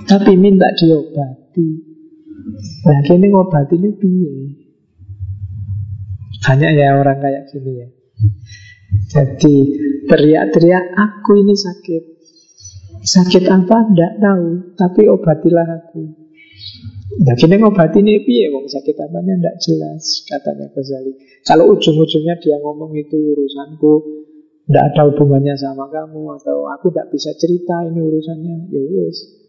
tapi minta diobati. Nah, kini ngobati ini piye? Banyak ya orang kayak gini ya. Jadi teriak-teriak aku ini sakit. Sakit apa? Tidak tahu. Tapi obatilah aku. Nah kini ngobati ini piye? Wong sakit apanya tidak jelas katanya Ghazali. Kalau ujung-ujungnya dia ngomong itu urusanku, tidak ada hubungannya sama kamu atau aku tidak bisa cerita ini urusannya, ya wes.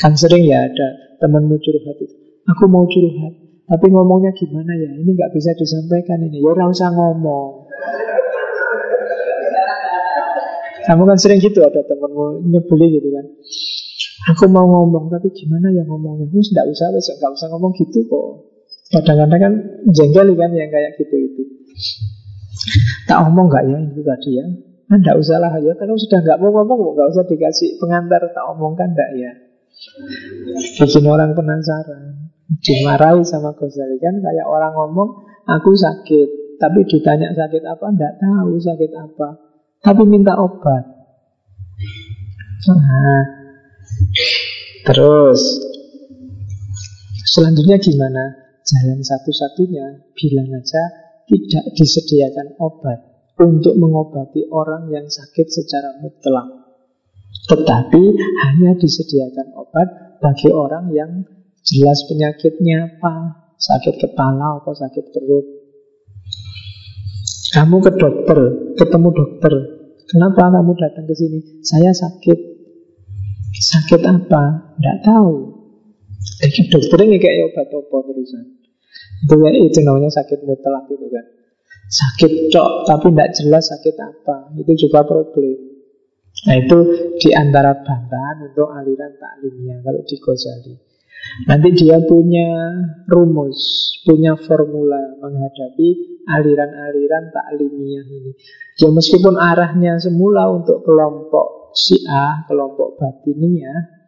Kan sering ya ada temanmu curhat itu. Aku mau curhat, tapi ngomongnya gimana ya? Ini nggak bisa disampaikan ini. Ya ora usah ngomong. Kamu kan sering gitu ada temanmu nyebeli gitu kan. Aku mau ngomong tapi gimana ya ngomongnya? Wis enggak usah, wis enggak usah ngomong gitu kok. Kadang-kadang kan jengkel kan yang kayak gitu itu. Tak ngomong nggak ya itu tadi ya? Nah, enggak usah lah ya. Kalau sudah nggak mau ngomong, nggak usah dikasih pengantar tak omongkan enggak ya. Bikin orang penasaran. Dimarahi sama Ghazali kan Kayak orang ngomong Aku sakit. Tapi ditanya sakit apa? Tidak tahu sakit apa. Tapi minta obat. Nah, terus. Selanjutnya gimana? Jalan satu-satunya. Bilang aja tidak disediakan obat untuk mengobati orang yang sakit secara mutlak. Tetapi hanya disediakan obat bagi orang yang jelas penyakitnya apa, sakit kepala atau sakit perut. Kamu ke dokter, ketemu dokter. Kenapa kamu datang ke sini? Saya sakit. Sakit apa? Tidak tahu. Jadi dokternya kayak obat apa terusan. Itu, itu namanya sakit mutlak itu kan. Sakit cok, tapi tidak jelas sakit apa. Itu juga problem. Nah itu di antara bantahan untuk aliran taklimnya kalau di Ghazali. Nanti dia punya rumus, punya formula menghadapi aliran-aliran taklimiyah ini. Ya meskipun arahnya semula untuk kelompok Syiah, kelompok Batiniyah,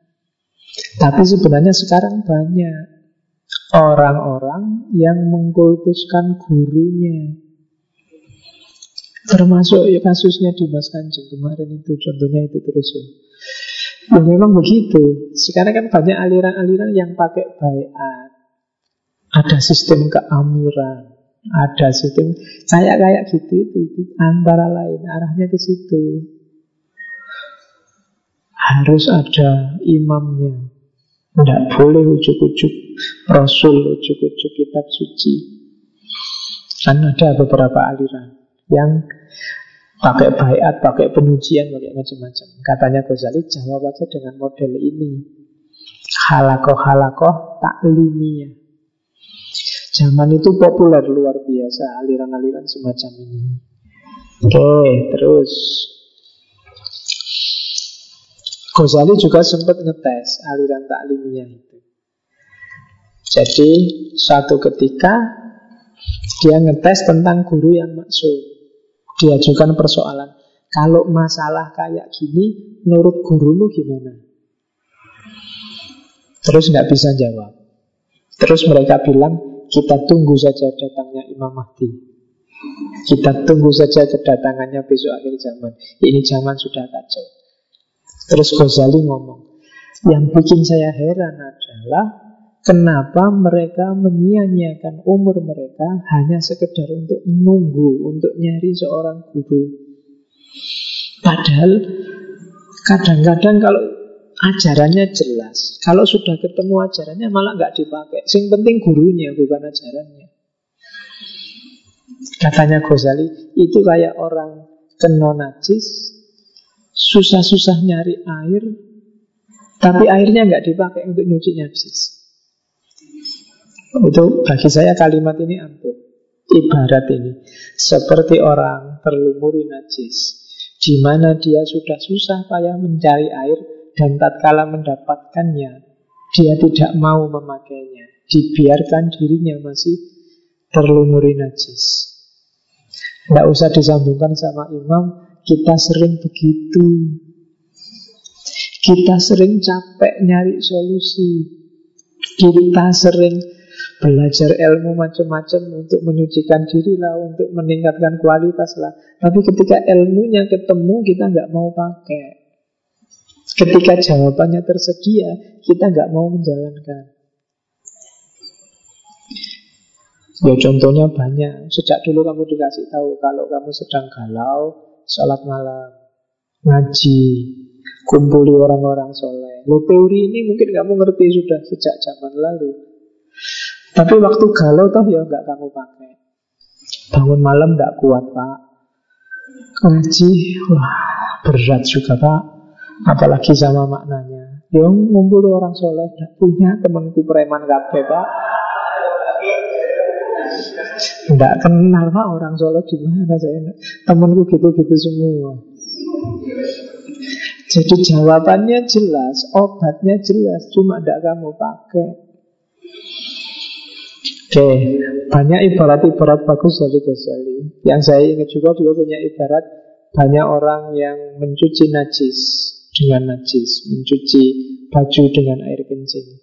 tapi sebenarnya sekarang banyak orang-orang yang mengkultuskan gurunya. Termasuk ya kasusnya di Mas Kanjeng kemarin itu contohnya itu terus ya. Ya memang begitu. Sekarang kan banyak aliran-aliran yang pakai bayat. Ada sistem keamiran, ada sistem kayak kayak gitu itu, itu antara lain arahnya ke situ. Harus ada imamnya. Tidak boleh ujuk-ujuk Rasul, ujuk-ujuk kitab suci. Kan ada beberapa aliran yang pakai bayat, pakai penyucian, pakai macam-macam. Katanya Ghazali jawab aja dengan model ini. Halakoh-halakoh taklimiyah. Zaman itu populer luar biasa aliran-aliran semacam ini. Oke, terus Ghazali juga sempat ngetes aliran taklimiyah itu. Jadi suatu ketika dia ngetes tentang guru yang maksud diajukan persoalan. Kalau masalah kayak gini, menurut gurumu gimana? Terus nggak bisa jawab. Terus mereka bilang, kita tunggu saja datangnya Imam Mahdi. Kita tunggu saja kedatangannya besok akhir zaman. Ini zaman sudah kacau. Terus Ghazali ngomong, yang bikin saya heran adalah Kenapa mereka menyia-nyiakan umur mereka hanya sekedar untuk menunggu, untuk nyari seorang guru. Padahal kadang-kadang kalau ajarannya jelas, kalau sudah ketemu ajarannya malah nggak dipakai. Sing penting gurunya bukan ajarannya. Katanya Ghazali, itu kayak orang kena najis, susah-susah nyari air, tapi airnya nggak dipakai untuk nyuci najis. Itu bagi saya kalimat ini ampuh. Ibarat ini seperti orang terlumuri najis, di mana dia sudah susah payah mencari air dan tatkala mendapatkannya, dia tidak mau memakainya, dibiarkan dirinya masih terlumuri najis. Tidak usah disambungkan sama imam, kita sering begitu. Kita sering capek nyari solusi. Kita sering Belajar ilmu macam-macam untuk menyucikan diri lah, untuk meningkatkan kualitas lah. Tapi ketika ilmunya ketemu, kita nggak mau pakai. Ketika jawabannya tersedia, kita nggak mau menjalankan. Ya contohnya banyak. Sejak dulu kamu dikasih tahu kalau kamu sedang galau, sholat malam, ngaji, kumpuli orang-orang soleh. Lo teori ini mungkin kamu ngerti sudah sejak zaman lalu. Tapi waktu galau toh ya nggak kamu pakai. Bangun malam nggak kuat pak. Ngaji, wah berat juga pak. Apalagi sama maknanya. Yo ngumpul orang soleh, gak punya temanku preman kafe pak. Nggak kenal pak orang soleh di mana saya. Temanku gitu-gitu semua. Jadi jawabannya jelas, obatnya jelas, cuma tidak kamu pakai. Oke, banyak ibarat-ibarat bagus dari Ghazali. Yang saya ingat juga dia punya ibarat banyak orang yang mencuci najis dengan najis, mencuci baju dengan air kencing.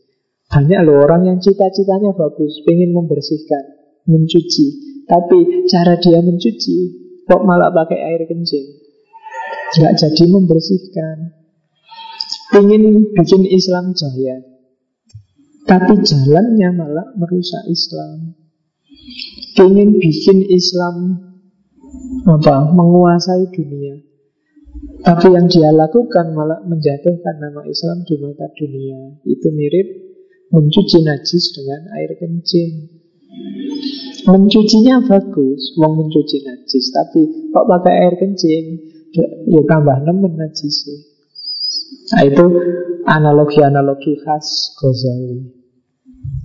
Banyak loh orang yang cita-citanya bagus, ingin membersihkan, mencuci. Tapi cara dia mencuci kok malah pakai air kencing. Nggak jadi membersihkan. Ingin bikin Islam jaya. Tapi jalannya malah merusak Islam. Ingin bikin Islam apa menguasai dunia. Tapi yang dia lakukan malah menjatuhkan nama Islam di mata dunia. Itu mirip mencuci najis dengan air kencing. Mencucinya bagus, uang mencuci najis, tapi kok pakai air kencing, ya tambah nemen najis. Nah itu analogi-analogi khas Ghazali.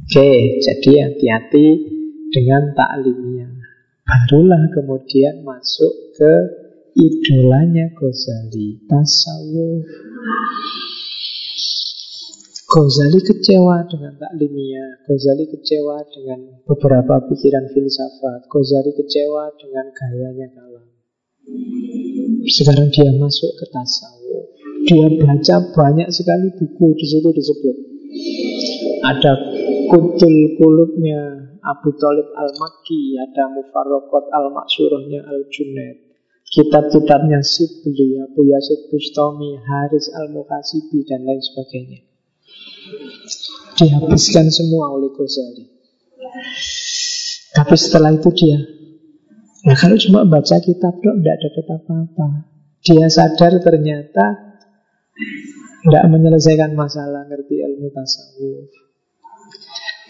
Oke, jadi hati-hati dengan taklimnya. Barulah kemudian masuk ke idolanya Ghazali, tasawuf. Ghazali kecewa dengan taklimia, Ghazali kecewa dengan beberapa pikiran filsafat, Ghazali kecewa dengan gayanya kalam. Sekarang dia masuk ke tasawuf. Dia baca banyak sekali buku di situ disebut. Ada Kutul Kulubnya Abu Talib Al-Makki, ada Mufarrokot Al-Maksurahnya Al-Junaid, kitab-kitabnya Sibli, Abu Yazid Bustami, Haris Al-Muhasibi, dan lain sebagainya. Dihabiskan semua oleh Ghazali. Tapi setelah itu dia Nah kalau cuma baca kitab dok tidak dapat apa-apa Dia sadar ternyata Tidak menyelesaikan masalah Ngerti ilmu tasawuf.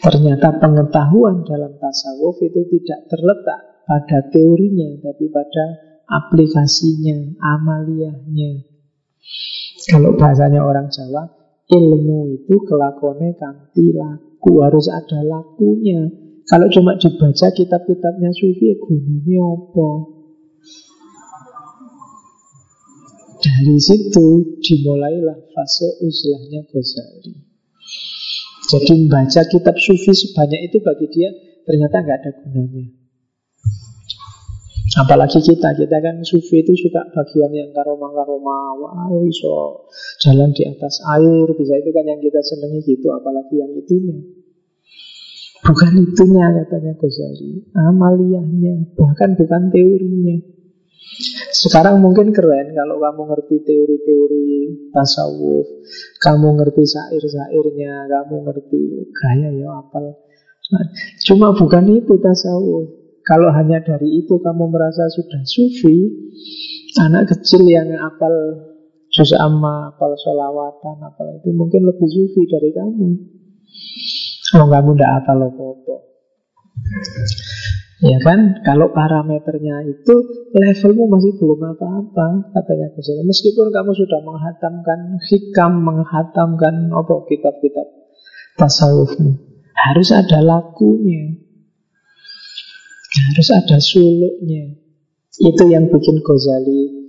Ternyata pengetahuan dalam tasawuf itu tidak terletak pada teorinya Tapi pada aplikasinya, amaliyahnya. Kalau bahasanya orang Jawa ilmu itu kelakuannya kanti laku harus ada lakunya. Kalau cuma dibaca kitab-kitabnya sufi ya gunanya apa dari situ dimulailah fase usilahnya Ghazali. Jadi membaca kitab sufi sebanyak itu bagi dia ternyata nggak ada gunanya. Apalagi kita, kita kan sufi itu suka bagian yang karoma-karoma Wah iso jalan di atas air Bisa itu kan yang kita senangi gitu Apalagi yang itunya. Bukan itunya katanya Ghazali. Amaliyahnya Bahkan bukan teorinya Sekarang mungkin keren Kalau kamu ngerti teori-teori tasawuf Kamu ngerti sair-sairnya Kamu ngerti gaya ya apal Cuma bukan itu tasawuf kalau hanya dari itu kamu merasa sudah sufi, anak kecil yang apal juz amma, apal sholawatan, apal itu mungkin lebih sufi dari kamu. Oh kamu tidak apal apa-apa. Ya kan, kalau parameternya itu levelmu masih belum apa-apa, katanya Gus Meskipun kamu sudah menghatamkan hikam, menghatamkan apa kitab-kitab tasawufmu, harus ada lakunya. Harus ada suluknya. Itu yang bikin Ghazali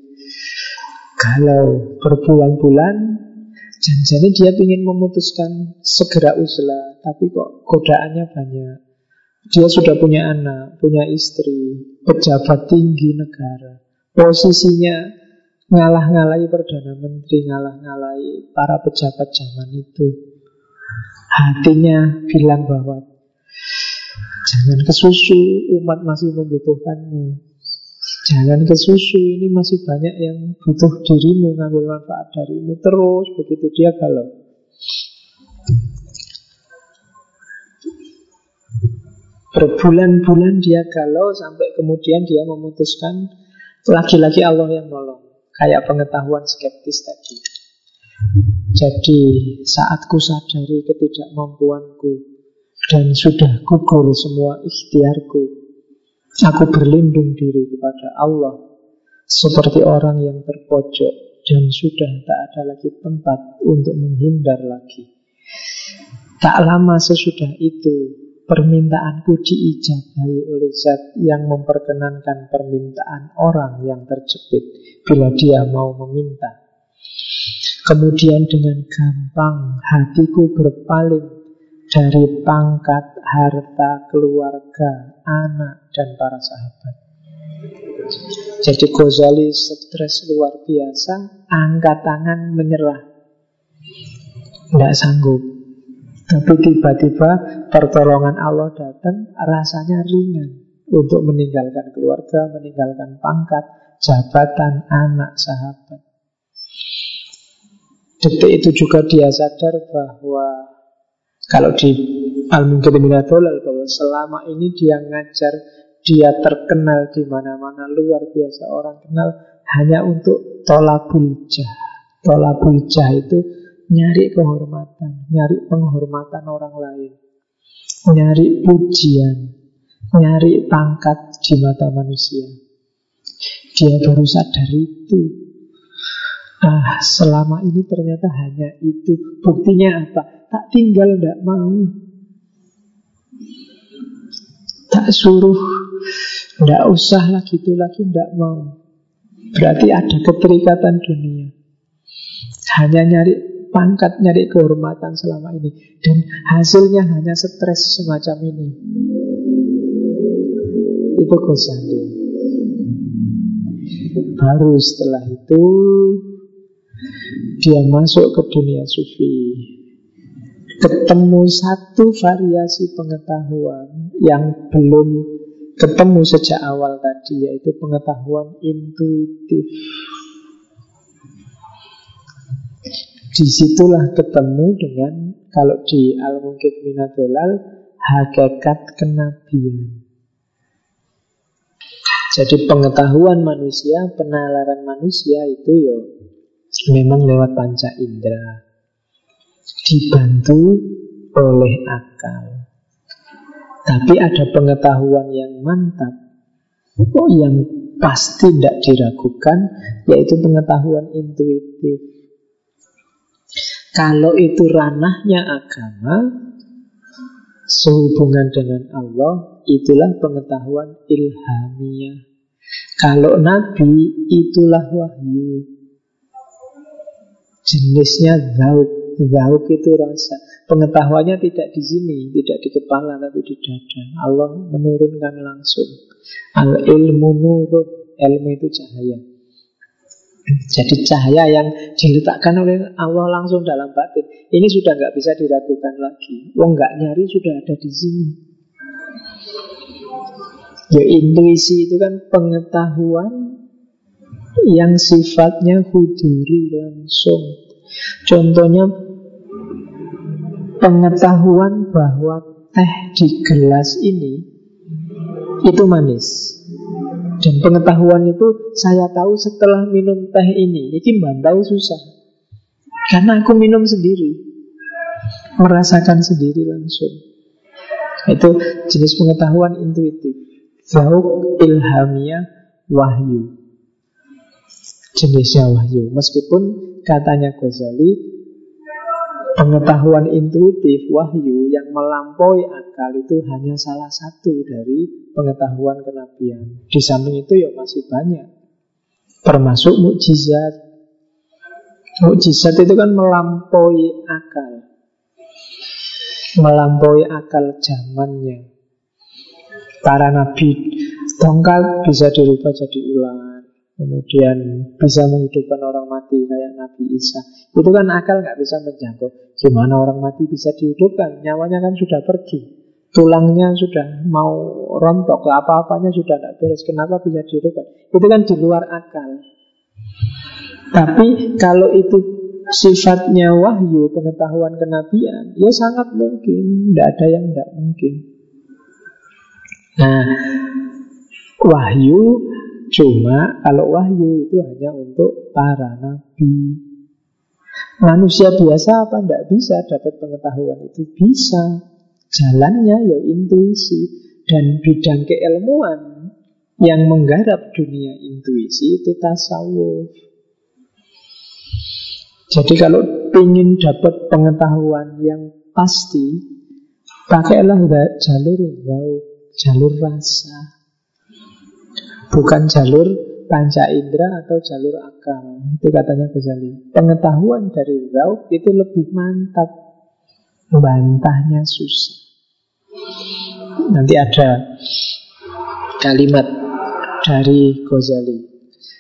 kalau berbulan-bulan jadi dia ingin memutuskan segera uzlah, tapi kok godaannya banyak. Dia sudah punya anak, punya istri, pejabat tinggi negara. Posisinya ngalah-ngalahi Perdana Menteri, ngalah-ngalahi para pejabat zaman itu. Hatinya bilang bahwa Jangan kesusu, umat masih membutuhkanmu. Jangan kesusu, ini masih banyak yang butuh dirimu, ngambil manfaat darimu. Terus begitu dia galau. Berbulan-bulan dia galau sampai kemudian dia memutuskan lagi-lagi Allah yang nolong. Kayak pengetahuan skeptis tadi. Jadi saat ku sadari ketidakmampuanku dan sudah gugur semua ikhtiarku. Aku berlindung diri kepada Allah seperti orang yang terpojok dan sudah tak ada lagi tempat untuk menghindar lagi. Tak lama sesudah itu, permintaanku diijabahi oleh zat yang memperkenankan permintaan orang yang terjepit bila dia mau meminta. Kemudian dengan gampang hatiku berpaling dari pangkat, harta, keluarga, anak, dan para sahabat. Jadi Ghazali stres luar biasa, angkat tangan menyerah. Tidak sanggup. Tapi tiba-tiba pertolongan Allah datang, rasanya ringan untuk meninggalkan keluarga, meninggalkan pangkat, jabatan, anak, sahabat. Detik itu juga dia sadar bahwa kalau di Al-Mungkin bahwa selama ini dia ngajar, dia terkenal di mana-mana luar biasa orang kenal hanya untuk tolabul jah. Tolabul jah itu nyari kehormatan, nyari penghormatan orang lain, nyari pujian, nyari pangkat di mata manusia. Dia baru sadar itu. Ah, selama ini ternyata hanya itu. Buktinya apa? Tak tinggal, tidak mau. Tak suruh, tidak usah lagi itu lagi, tidak mau. Berarti ada keterikatan dunia. Hanya nyari pangkat, nyari kehormatan selama ini. Dan hasilnya hanya stres semacam ini. Itu Ghazali. Baru setelah itu dia masuk ke dunia sufi ketemu satu variasi pengetahuan yang belum ketemu sejak awal tadi yaitu pengetahuan intuitif. Di situlah ketemu dengan kalau di al mungkit Minadolal hakikat kenabian. Jadi pengetahuan manusia, penalaran manusia itu ya memang lewat panca indera. Dibantu oleh akal. Tapi ada pengetahuan yang mantap oh, yang pasti tidak diragukan yaitu pengetahuan intuitif kalau itu ranahnya agama sehubungan dengan Allah itulah pengetahuan ilhamiah kalau nabi itulah wahyu Jenisnya zauk. Zauk itu rasa. Pengetahuannya tidak di sini, tidak di kepala, tapi di dada. Allah menurunkan langsung. Al ilmu nurun. Ilmu itu cahaya. Jadi cahaya yang diletakkan oleh Allah langsung dalam batin. Ini sudah nggak bisa diragukan lagi. Wong nggak nyari sudah ada di sini. Ya intuisi itu kan pengetahuan yang sifatnya huduri langsung. Contohnya pengetahuan bahwa teh di gelas ini itu manis. Dan pengetahuan itu saya tahu setelah minum teh ini. Ini bantai susah. Karena aku minum sendiri. Merasakan sendiri langsung. Itu jenis pengetahuan intuitif. Zauk ilhamiyah wahyu jenisnya wahyu. Meskipun katanya Ghazali, pengetahuan intuitif wahyu yang melampaui akal itu hanya salah satu dari pengetahuan kenabian. Di samping itu ya masih banyak. Termasuk mukjizat. Mukjizat itu kan melampaui akal. Melampaui akal zamannya. Para nabi tongkat bisa dirubah jadi ular Kemudian bisa menghidupkan orang mati kayak Nabi Isa. Itu kan akal nggak bisa menjangkau. Gimana orang mati bisa dihidupkan? Nyawanya kan sudah pergi. Tulangnya sudah mau rontok, apa-apanya sudah tidak beres. Kenapa bisa dihidupkan? Itu kan di luar akal. Tapi kalau itu sifatnya wahyu, pengetahuan kenabian, ya sangat mungkin. Tidak ada yang tidak mungkin. Nah, wahyu Cuma kalau wahyu itu hanya untuk para nabi. Manusia biasa apa tidak bisa dapat pengetahuan itu? Bisa. Jalannya ya intuisi. Dan bidang keilmuan yang menggarap dunia intuisi itu tasawuf. Jadi kalau ingin dapat pengetahuan yang pasti, pakailah jalur jalur rasa. Bukan jalur panca indera atau jalur akal. Itu katanya Ghazali. Pengetahuan dari Rauk itu lebih mantap. Bantahnya susah. Nanti ada kalimat dari Ghazali.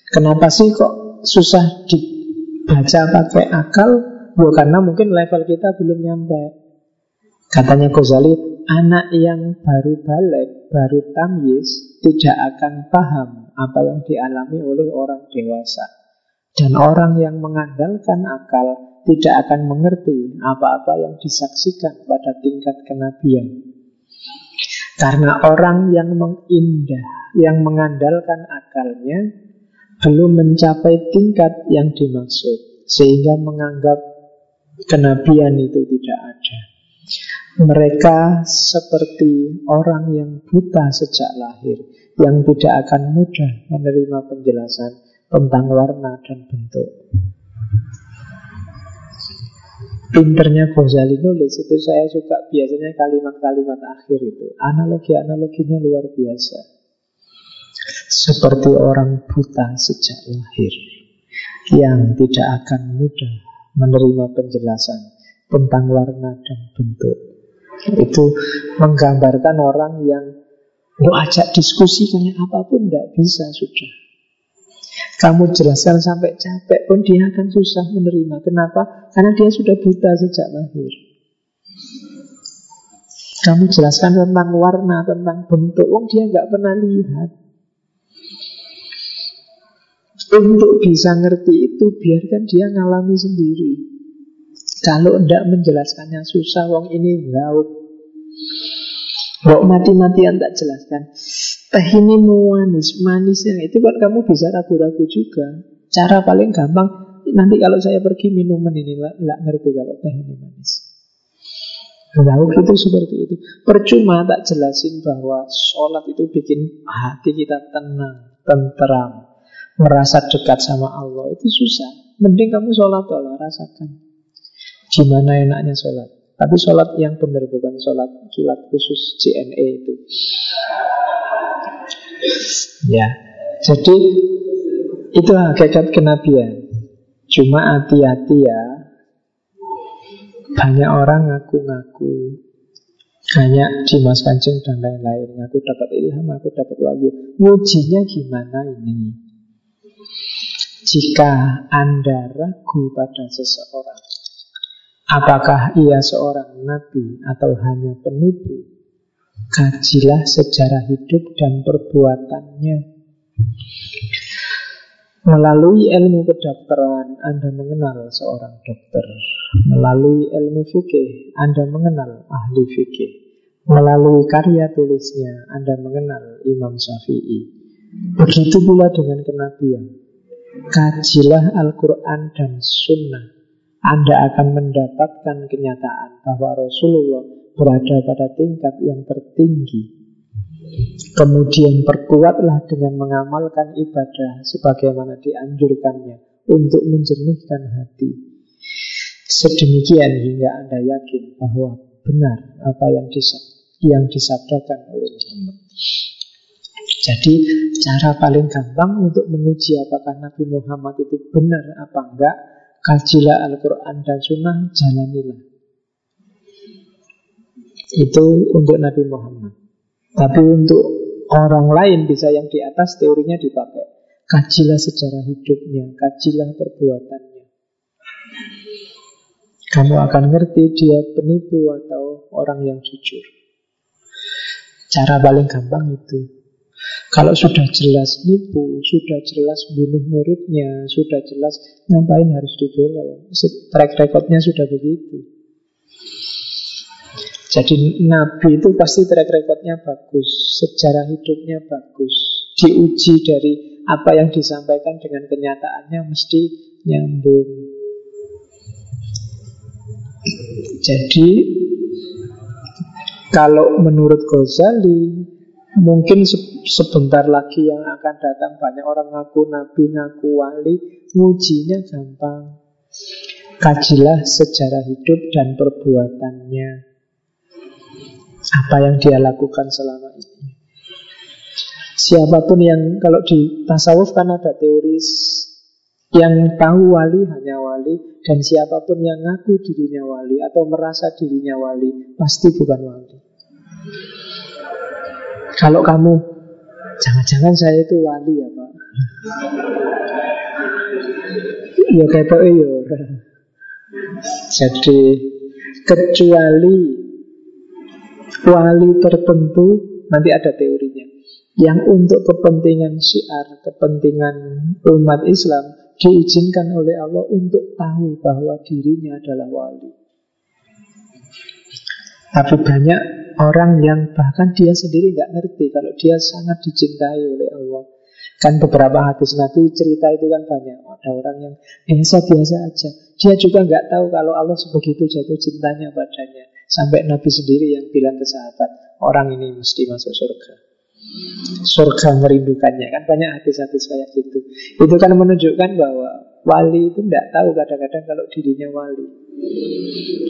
Kenapa sih kok susah dibaca pakai akal? Ya karena mungkin level kita belum nyampe. Katanya Ghazali, anak yang baru balik baru tamyiz tidak akan paham apa yang dialami oleh orang dewasa. Dan orang yang mengandalkan akal tidak akan mengerti apa-apa yang disaksikan pada tingkat kenabian. Karena orang yang mengindah, yang mengandalkan akalnya, belum mencapai tingkat yang dimaksud, sehingga menganggap kenabian itu tidak ada. Mereka seperti orang yang buta sejak lahir, yang tidak akan mudah menerima penjelasan tentang warna dan bentuk. Pinternya Ghazali nulis itu saya suka biasanya kalimat-kalimat akhir itu. Analogi-analoginya luar biasa. Seperti orang buta sejak lahir yang tidak akan mudah menerima penjelasan tentang warna dan bentuk. Itu menggambarkan orang yang mau ajak diskusi kayak apa pun tidak bisa sudah. Kamu jelaskan sampai capek pun dia akan susah menerima. Kenapa? Karena dia sudah buta sejak lahir. Kamu jelaskan tentang warna, tentang bentuk. Wong dia nggak pernah lihat. Untuk bisa ngerti itu, biarkan dia ngalami sendiri. Kalau tidak menjelaskannya susah, wong ini lauk. Kok mati-matian tak jelaskan. Teh ini manis, manisnya itu kan kamu bisa ragu-ragu juga. Cara paling gampang, nanti kalau saya pergi minuman ini, nggak ngerti kalau teh ini manis. Lauk itu seperti itu. Percuma tak jelasin bahwa sholat itu bikin hati kita tenang, tenteram, merasa dekat sama Allah. Itu susah. Mending kamu sholat Allah, rasakan. Gimana enaknya sholat? Tapi sholat yang benar bukan sholat kilat khusus JNE itu. Ya. Jadi Itu hakikat kenabian. Cuma hati-hati ya. Banyak orang ngaku-ngaku. Hanya Dimas Kanjeng dan lain-lain. Ngaku dapat ilham, ngaku dapat wahyu. Ngujinya gimana ini? Jika Anda ragu pada seseorang Apakah ia seorang nabi atau hanya penipu? Kajilah sejarah hidup dan perbuatannya. Melalui ilmu kedokteran, Anda mengenal seorang dokter. Melalui ilmu fikih, Anda mengenal ahli fikih. Melalui karya tulisnya, Anda mengenal Imam Syafi'i. Begitu pula dengan kenabian. Kajilah Al-Quran dan Sunnah anda akan mendapatkan kenyataan bahwa Rasulullah berada pada tingkat yang tertinggi. Kemudian perkuatlah dengan mengamalkan ibadah sebagaimana dianjurkannya untuk menjernihkan hati. Sedemikian hingga Anda yakin bahwa benar apa yang yang disabdakan oleh Muhammad. Jadi cara paling gampang untuk menguji apakah Nabi Muhammad itu benar apa enggak Kajilah Al-Quran dan Sunnah, jalanilah. Itu untuk Nabi Muhammad. Tapi untuk orang lain bisa yang di atas teorinya dipakai. Kajilah sejarah hidupnya, kajilah perbuatannya. Kamu akan ngerti dia penipu atau orang yang jujur. Cara paling gampang itu. Kalau sudah jelas nipu, sudah jelas bunuh muridnya, sudah jelas ngapain harus dibela. Track recordnya sudah begitu. Jadi Nabi itu pasti track recordnya bagus, sejarah hidupnya bagus, diuji dari apa yang disampaikan dengan kenyataannya mesti nyambung. Jadi kalau menurut Ghazali Mungkin sebentar lagi yang akan datang banyak orang ngaku nabi, ngaku wali, ngujinya gampang. Kajilah sejarah hidup dan perbuatannya. Apa yang dia lakukan selama ini. Siapa pun yang kalau di tasawuf kan ada teoris yang tahu wali hanya wali dan siapa pun yang ngaku dirinya wali atau merasa dirinya wali pasti bukan wali. Kalau kamu Jangan-jangan saya itu wali ya Pak Ya ketok ya Jadi Kecuali Wali tertentu Nanti ada teorinya. Yang untuk kepentingan syiar, kepentingan umat Islam diizinkan oleh Allah untuk tahu bahwa dirinya adalah wali. Tapi banyak orang yang bahkan dia sendiri nggak ngerti kalau dia sangat dicintai oleh Allah. Kan beberapa hadis Nabi cerita itu kan banyak. Ada orang yang biasa-biasa aja. Dia juga nggak tahu kalau Allah sebegitu jatuh cintanya padanya. Sampai Nabi sendiri yang bilang ke sahabat, orang ini mesti masuk surga. Surga merindukannya. Kan banyak hadis-hadis kayak gitu. Itu kan menunjukkan bahwa wali itu tidak tahu kadang-kadang kalau dirinya wali.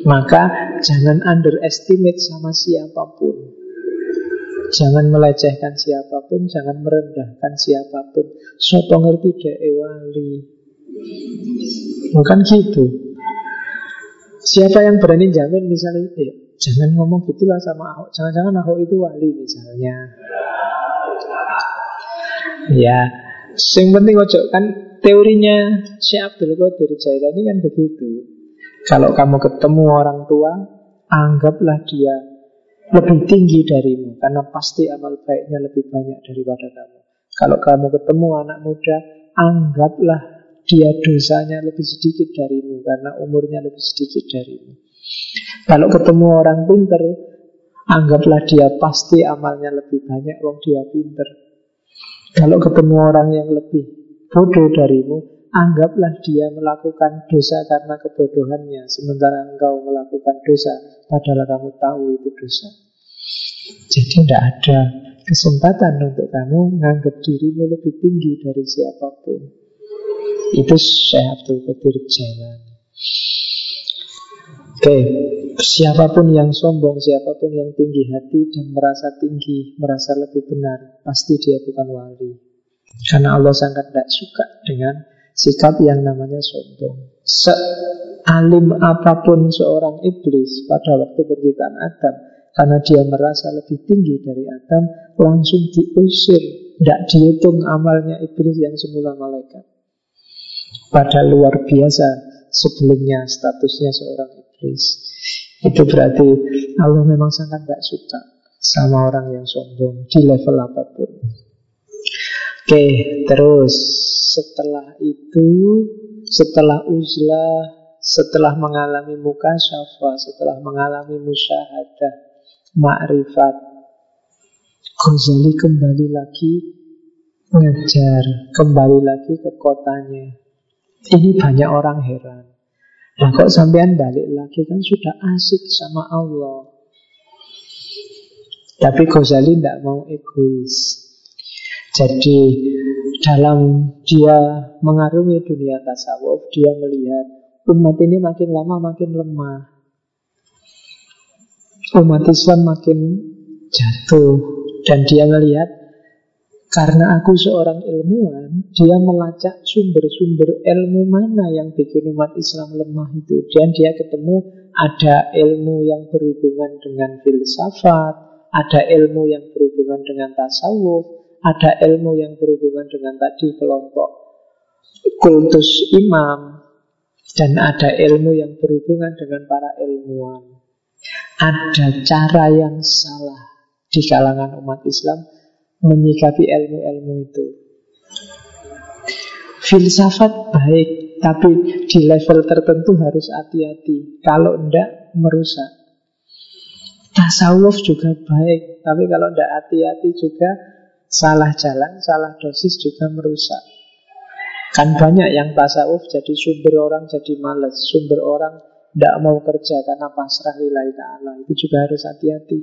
Maka jangan underestimate sama siapa pun. Jangan melecehkan siapa pun, jangan merendahkan siapa pun. Sopo ngerti dek wali. Bukan gitu. Siapa yang berani jamin misalnya, eh, jangan ngomong gitulah sama Ahok. Jangan-jangan Ahok itu wali misalnya. Ya, yang penting ojo kan teorinya Syekh Abdul Qadir Jailani kan begitu. Kalau kamu ketemu orang tua, anggaplah dia lebih tinggi darimu karena pasti amal baiknya lebih banyak daripada kamu. Kalau kamu ketemu anak muda, anggaplah dia dosanya lebih sedikit darimu karena umurnya lebih sedikit darimu. Kalau ketemu orang pinter, anggaplah dia pasti amalnya lebih banyak, wong dia pinter. Kalau ketemu orang yang lebih bodoh darimu, anggaplah dia melakukan dosa karena kebodohannya, sementara engkau melakukan dosa padahal kamu tahu itu dosa. Jadi tidak ada kesempatan untuk kamu menganggap dirimu lebih tinggi dari siapa pun. Itu Syekh Abdul Qadir Jalan. Oke, siapa pun yang sombong, siapa pun yang tinggi hati dan merasa tinggi, merasa lebih benar, pasti dia bukan wali. Karena Allah sangat tidak suka dengan sikap yang namanya sombong. Sealim apa pun seorang iblis pada waktu penciptaan Adam, karena dia merasa lebih tinggi dari Adam, langsung diusir. Tidak dihitung amalnya iblis yang semula malaikat. Pada luar biasa sebelumnya statusnya seorang iblis. Itu berarti Allah memang sangat tidak suka sama orang yang sombong di level apa pun. Oke, terus setelah itu, setelah uzlah, setelah mengalami muka syafa, setelah mengalami musyahadah, ma'rifat, Ghazali kembali lagi ngejar, kembali lagi ke kotanya. Ini banyak orang heran. Nah kok sampean balik lagi kan sudah asik sama Allah. Tapi Ghazali tidak mau egois. Jadi dalam dia mengarungi dunia tasawuf, dia melihat umat ini makin lama makin lemah. Umat Islam makin jatuh dan dia melihat karena aku seorang ilmuwan, dia melacak sumber-sumber ilmu mana yang bikin umat Islam lemah itu. Dan dia ketemu ada ilmu yang berhubungan dengan filsafat, ada ilmu yang berhubungan dengan tasawuf, ada ilmu yang berhubungan dengan tadi kelompok kultus imam dan ada ilmu yang berhubungan dengan para ilmuwan. Ada cara yang salah di kalangan umat Islam menyikapi ilmu-ilmu itu. Filsafat baik, tapi di level tertentu harus hati-hati. Kalau tidak, merusak. Tasawuf juga baik, tapi kalau tidak hati-hati juga Salah jalan, salah dosis juga merusak. Kan banyak yang tasawuf jadi sumber orang jadi males, sumber orang tidak mau kerja karena pasrah wilayah ta'ala. Itu juga harus hati-hati.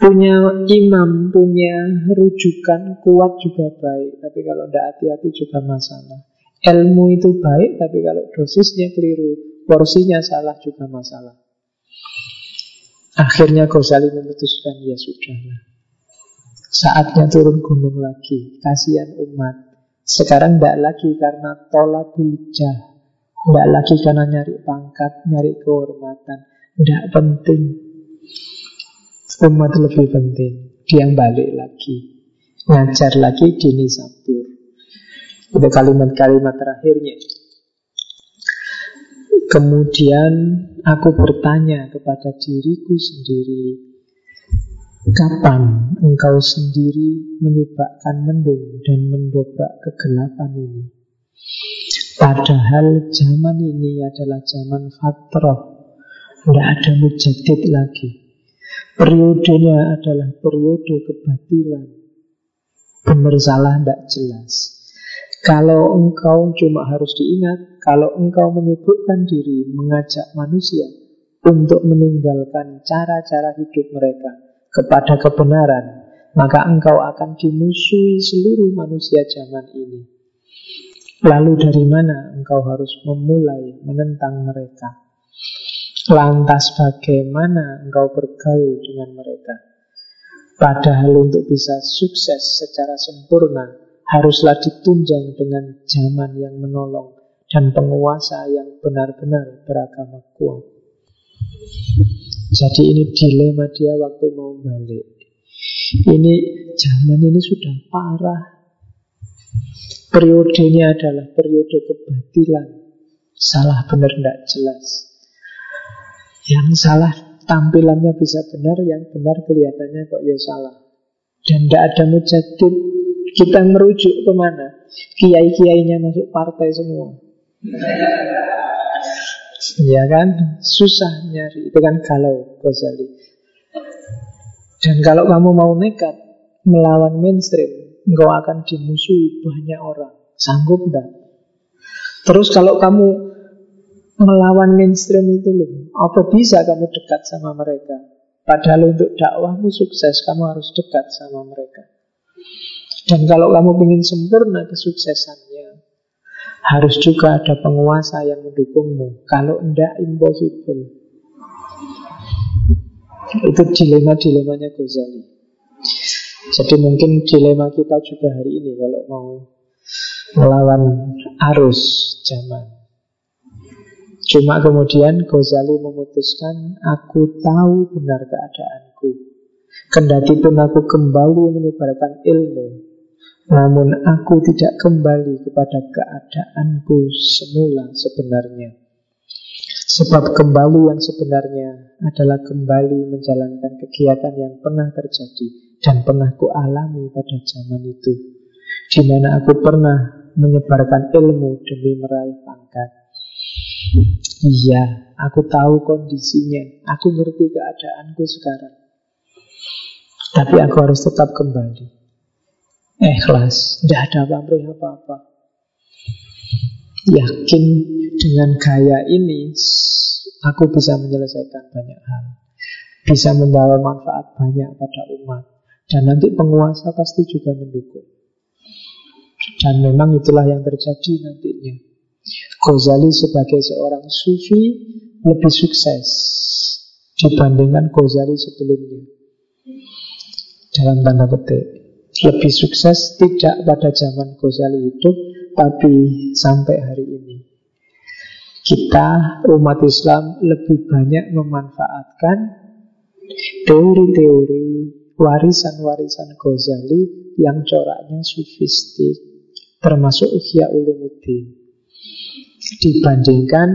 Punya imam, punya rujukan kuat juga baik, tapi kalau tidak hati-hati juga masalah. Ilmu itu baik, tapi kalau dosisnya keliru, porsinya salah juga masalah. Akhirnya Ghazali memutuskan, ya sudahlah. Saatnya turun gunung lagi Kasihan umat Sekarang tidak lagi karena tolak bulja Tidak lagi karena nyari pangkat Nyari kehormatan Tidak penting Umat lebih penting. Dia balik lagi. Ngajar lagi dini sabur Itu kalimat-kalimat terakhirnya. Kemudian aku bertanya kepada diriku sendiri Kapan engkau sendiri menyebabkan mendung dan mendobrak kegelapan ini? Padahal zaman ini adalah zaman fatrah. Tidak ada mujadid lagi Periodenya adalah periode kebatilan. Benar salah tidak jelas. Kalau engkau cuma harus diingat Kalau engkau menyebutkan diri Mengajak manusia Untuk meninggalkan cara-cara hidup mereka Kepada kebenaran Maka engkau akan dimusuhi seluruh manusia zaman ini. Lalu dari mana engkau harus memulai menentang mereka? Lantas bagaimana engkau bergaul dengan mereka? Padahal untuk bisa sukses secara sempurna haruslah ditunjang dengan zaman yang menolong dan penguasa yang benar-benar beragama kuat. Jadi ini dilema dia waktu mau balik. Ini zaman ini sudah parah Periodenya adalah periode kebatilan Salah benar tidak jelas Yang salah tampilannya bisa benar Yang benar kelihatannya kok ya salah Dan tidak ada mujadid Kita merujuk ke mana? Kiai-kiainya masuk partai semua Ya kan? Susah nyari Itu kan galau Ghazali Dan kalau kamu mau nekat Melawan mainstream engkau akan dimusuhi banyak orang. Sanggup enggak? Terus kalau kamu melawan mainstream itu loh, apa bisa kamu dekat sama mereka? Padahal untuk dakwahmu sukses, kamu harus dekat sama mereka. Dan kalau kamu ingin sempurna kesuksesannya, harus juga ada penguasa yang mendukungmu. Kalau enggak, impossible. Itu dilema-dilemanya Ghazali. Jadi mungkin dilema kita juga hari ini kalau mau melawan arus zaman. Cuma kemudian Ghazali memutuskan aku tahu benar keadaanku. Kendati pun aku kembali menyebarkan ilmu, namun aku tidak kembali kepada keadaanku semula sebenarnya. Sebab kembali yang sebenarnya adalah kembali menjalankan kegiatan yang pernah terjadi dan pernah ku alami pada zaman itu di mana aku pernah menyebarkan ilmu demi meraih pangkat. Iya, aku tahu kondisinya, aku ngerti keadaanku sekarang. Tapi aku harus tetap kembali. Ikhlas, tidak ada pamrih apa-apa. Yakin dengan gaya ini, aku bisa menyelesaikan banyak hal. Bisa membawa manfaat banyak pada umat. Dan nanti penguasa pasti juga mendukung. Dan memang itulah yang terjadi nantinya. Ghazali sebagai seorang sufi lebih sukses dibandingkan Ghazali sebelumnya. Dalam tanda petik. Lebih sukses tidak pada zaman Ghazali hidup, tapi sampai hari ini. Kita umat Islam lebih banyak memanfaatkan teori-teori warisan-warisan Ghazali yang coraknya sufistik termasuk Ihya Ulumuddin dibandingkan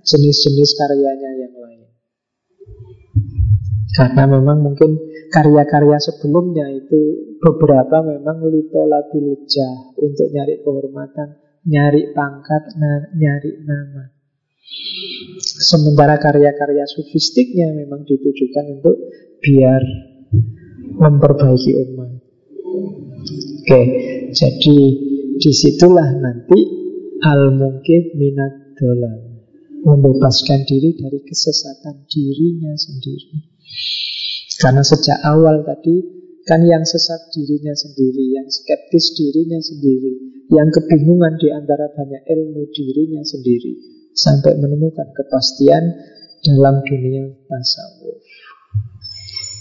jenis-jenis karyanya yang lain. Karena memang mungkin karya-karya sebelumnya itu beberapa memang litola bilja untuk nyari kehormatan, nyari pangkat, nyari nama. Sementara karya-karya sufistiknya memang ditujukan untuk biar memperbaiki umat. Oke, jadi di situlah nanti al mungkin minat dolal membebaskan diri dari kesesatan dirinya sendiri. Karena sejak awal tadi kan yang sesat dirinya sendiri, yang skeptis dirinya sendiri, yang kebingungan di antara banyak ilmu dirinya sendiri, sampai menemukan kepastian dalam dunia tasawuf.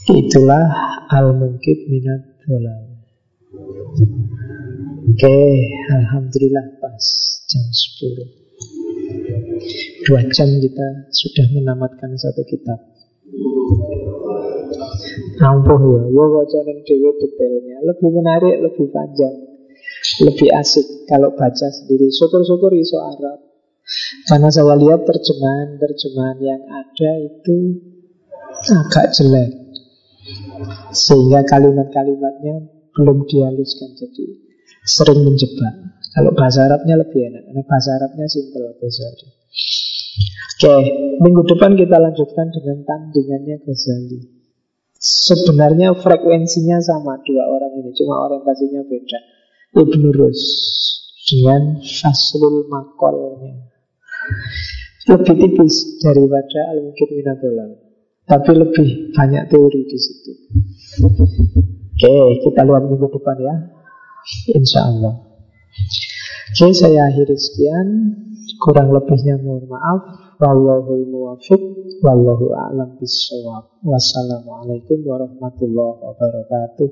Itulah al-mungkit minat dolal. Oke, Alhamdulillah pas jam 10. Dua jam kita sudah menamatkan satu kitab. Ampuh ya, ya wajanan dewa detailnya. Lebih menarik, lebih panjang Lebih asik kalau baca sendiri. Syukur-syukur iso Arab. Karena saya lihat terjemahan-terjemahan yang ada itu agak jelek. Sehingga kalimat-kalimatnya belum dihaluskan. Jadi sering menjebak. Kalau bahasa Arabnya lebih enak, karena bahasa Arabnya simpel Ghazali. Oke, minggu depan kita lanjutkan dengan tandingannya Ghazali. Sebenarnya frekuensinya sama dua orang ini, cuma orientasinya beda. Ibn Rus dengan Faslul Makolnya. Lebih tipis daripada Al-Mungkir Minadolal. Tapi lebih banyak teori di situ. Oke, kita lihat minggu depan ya. Insya Allah. Oke, saya akhiri sekian. Kurang lebihnya mohon maaf. Wallahul muwafiq. Wallahu a'lam bishawab. Wassalamualaikum warahmatullahi wabarakatuh.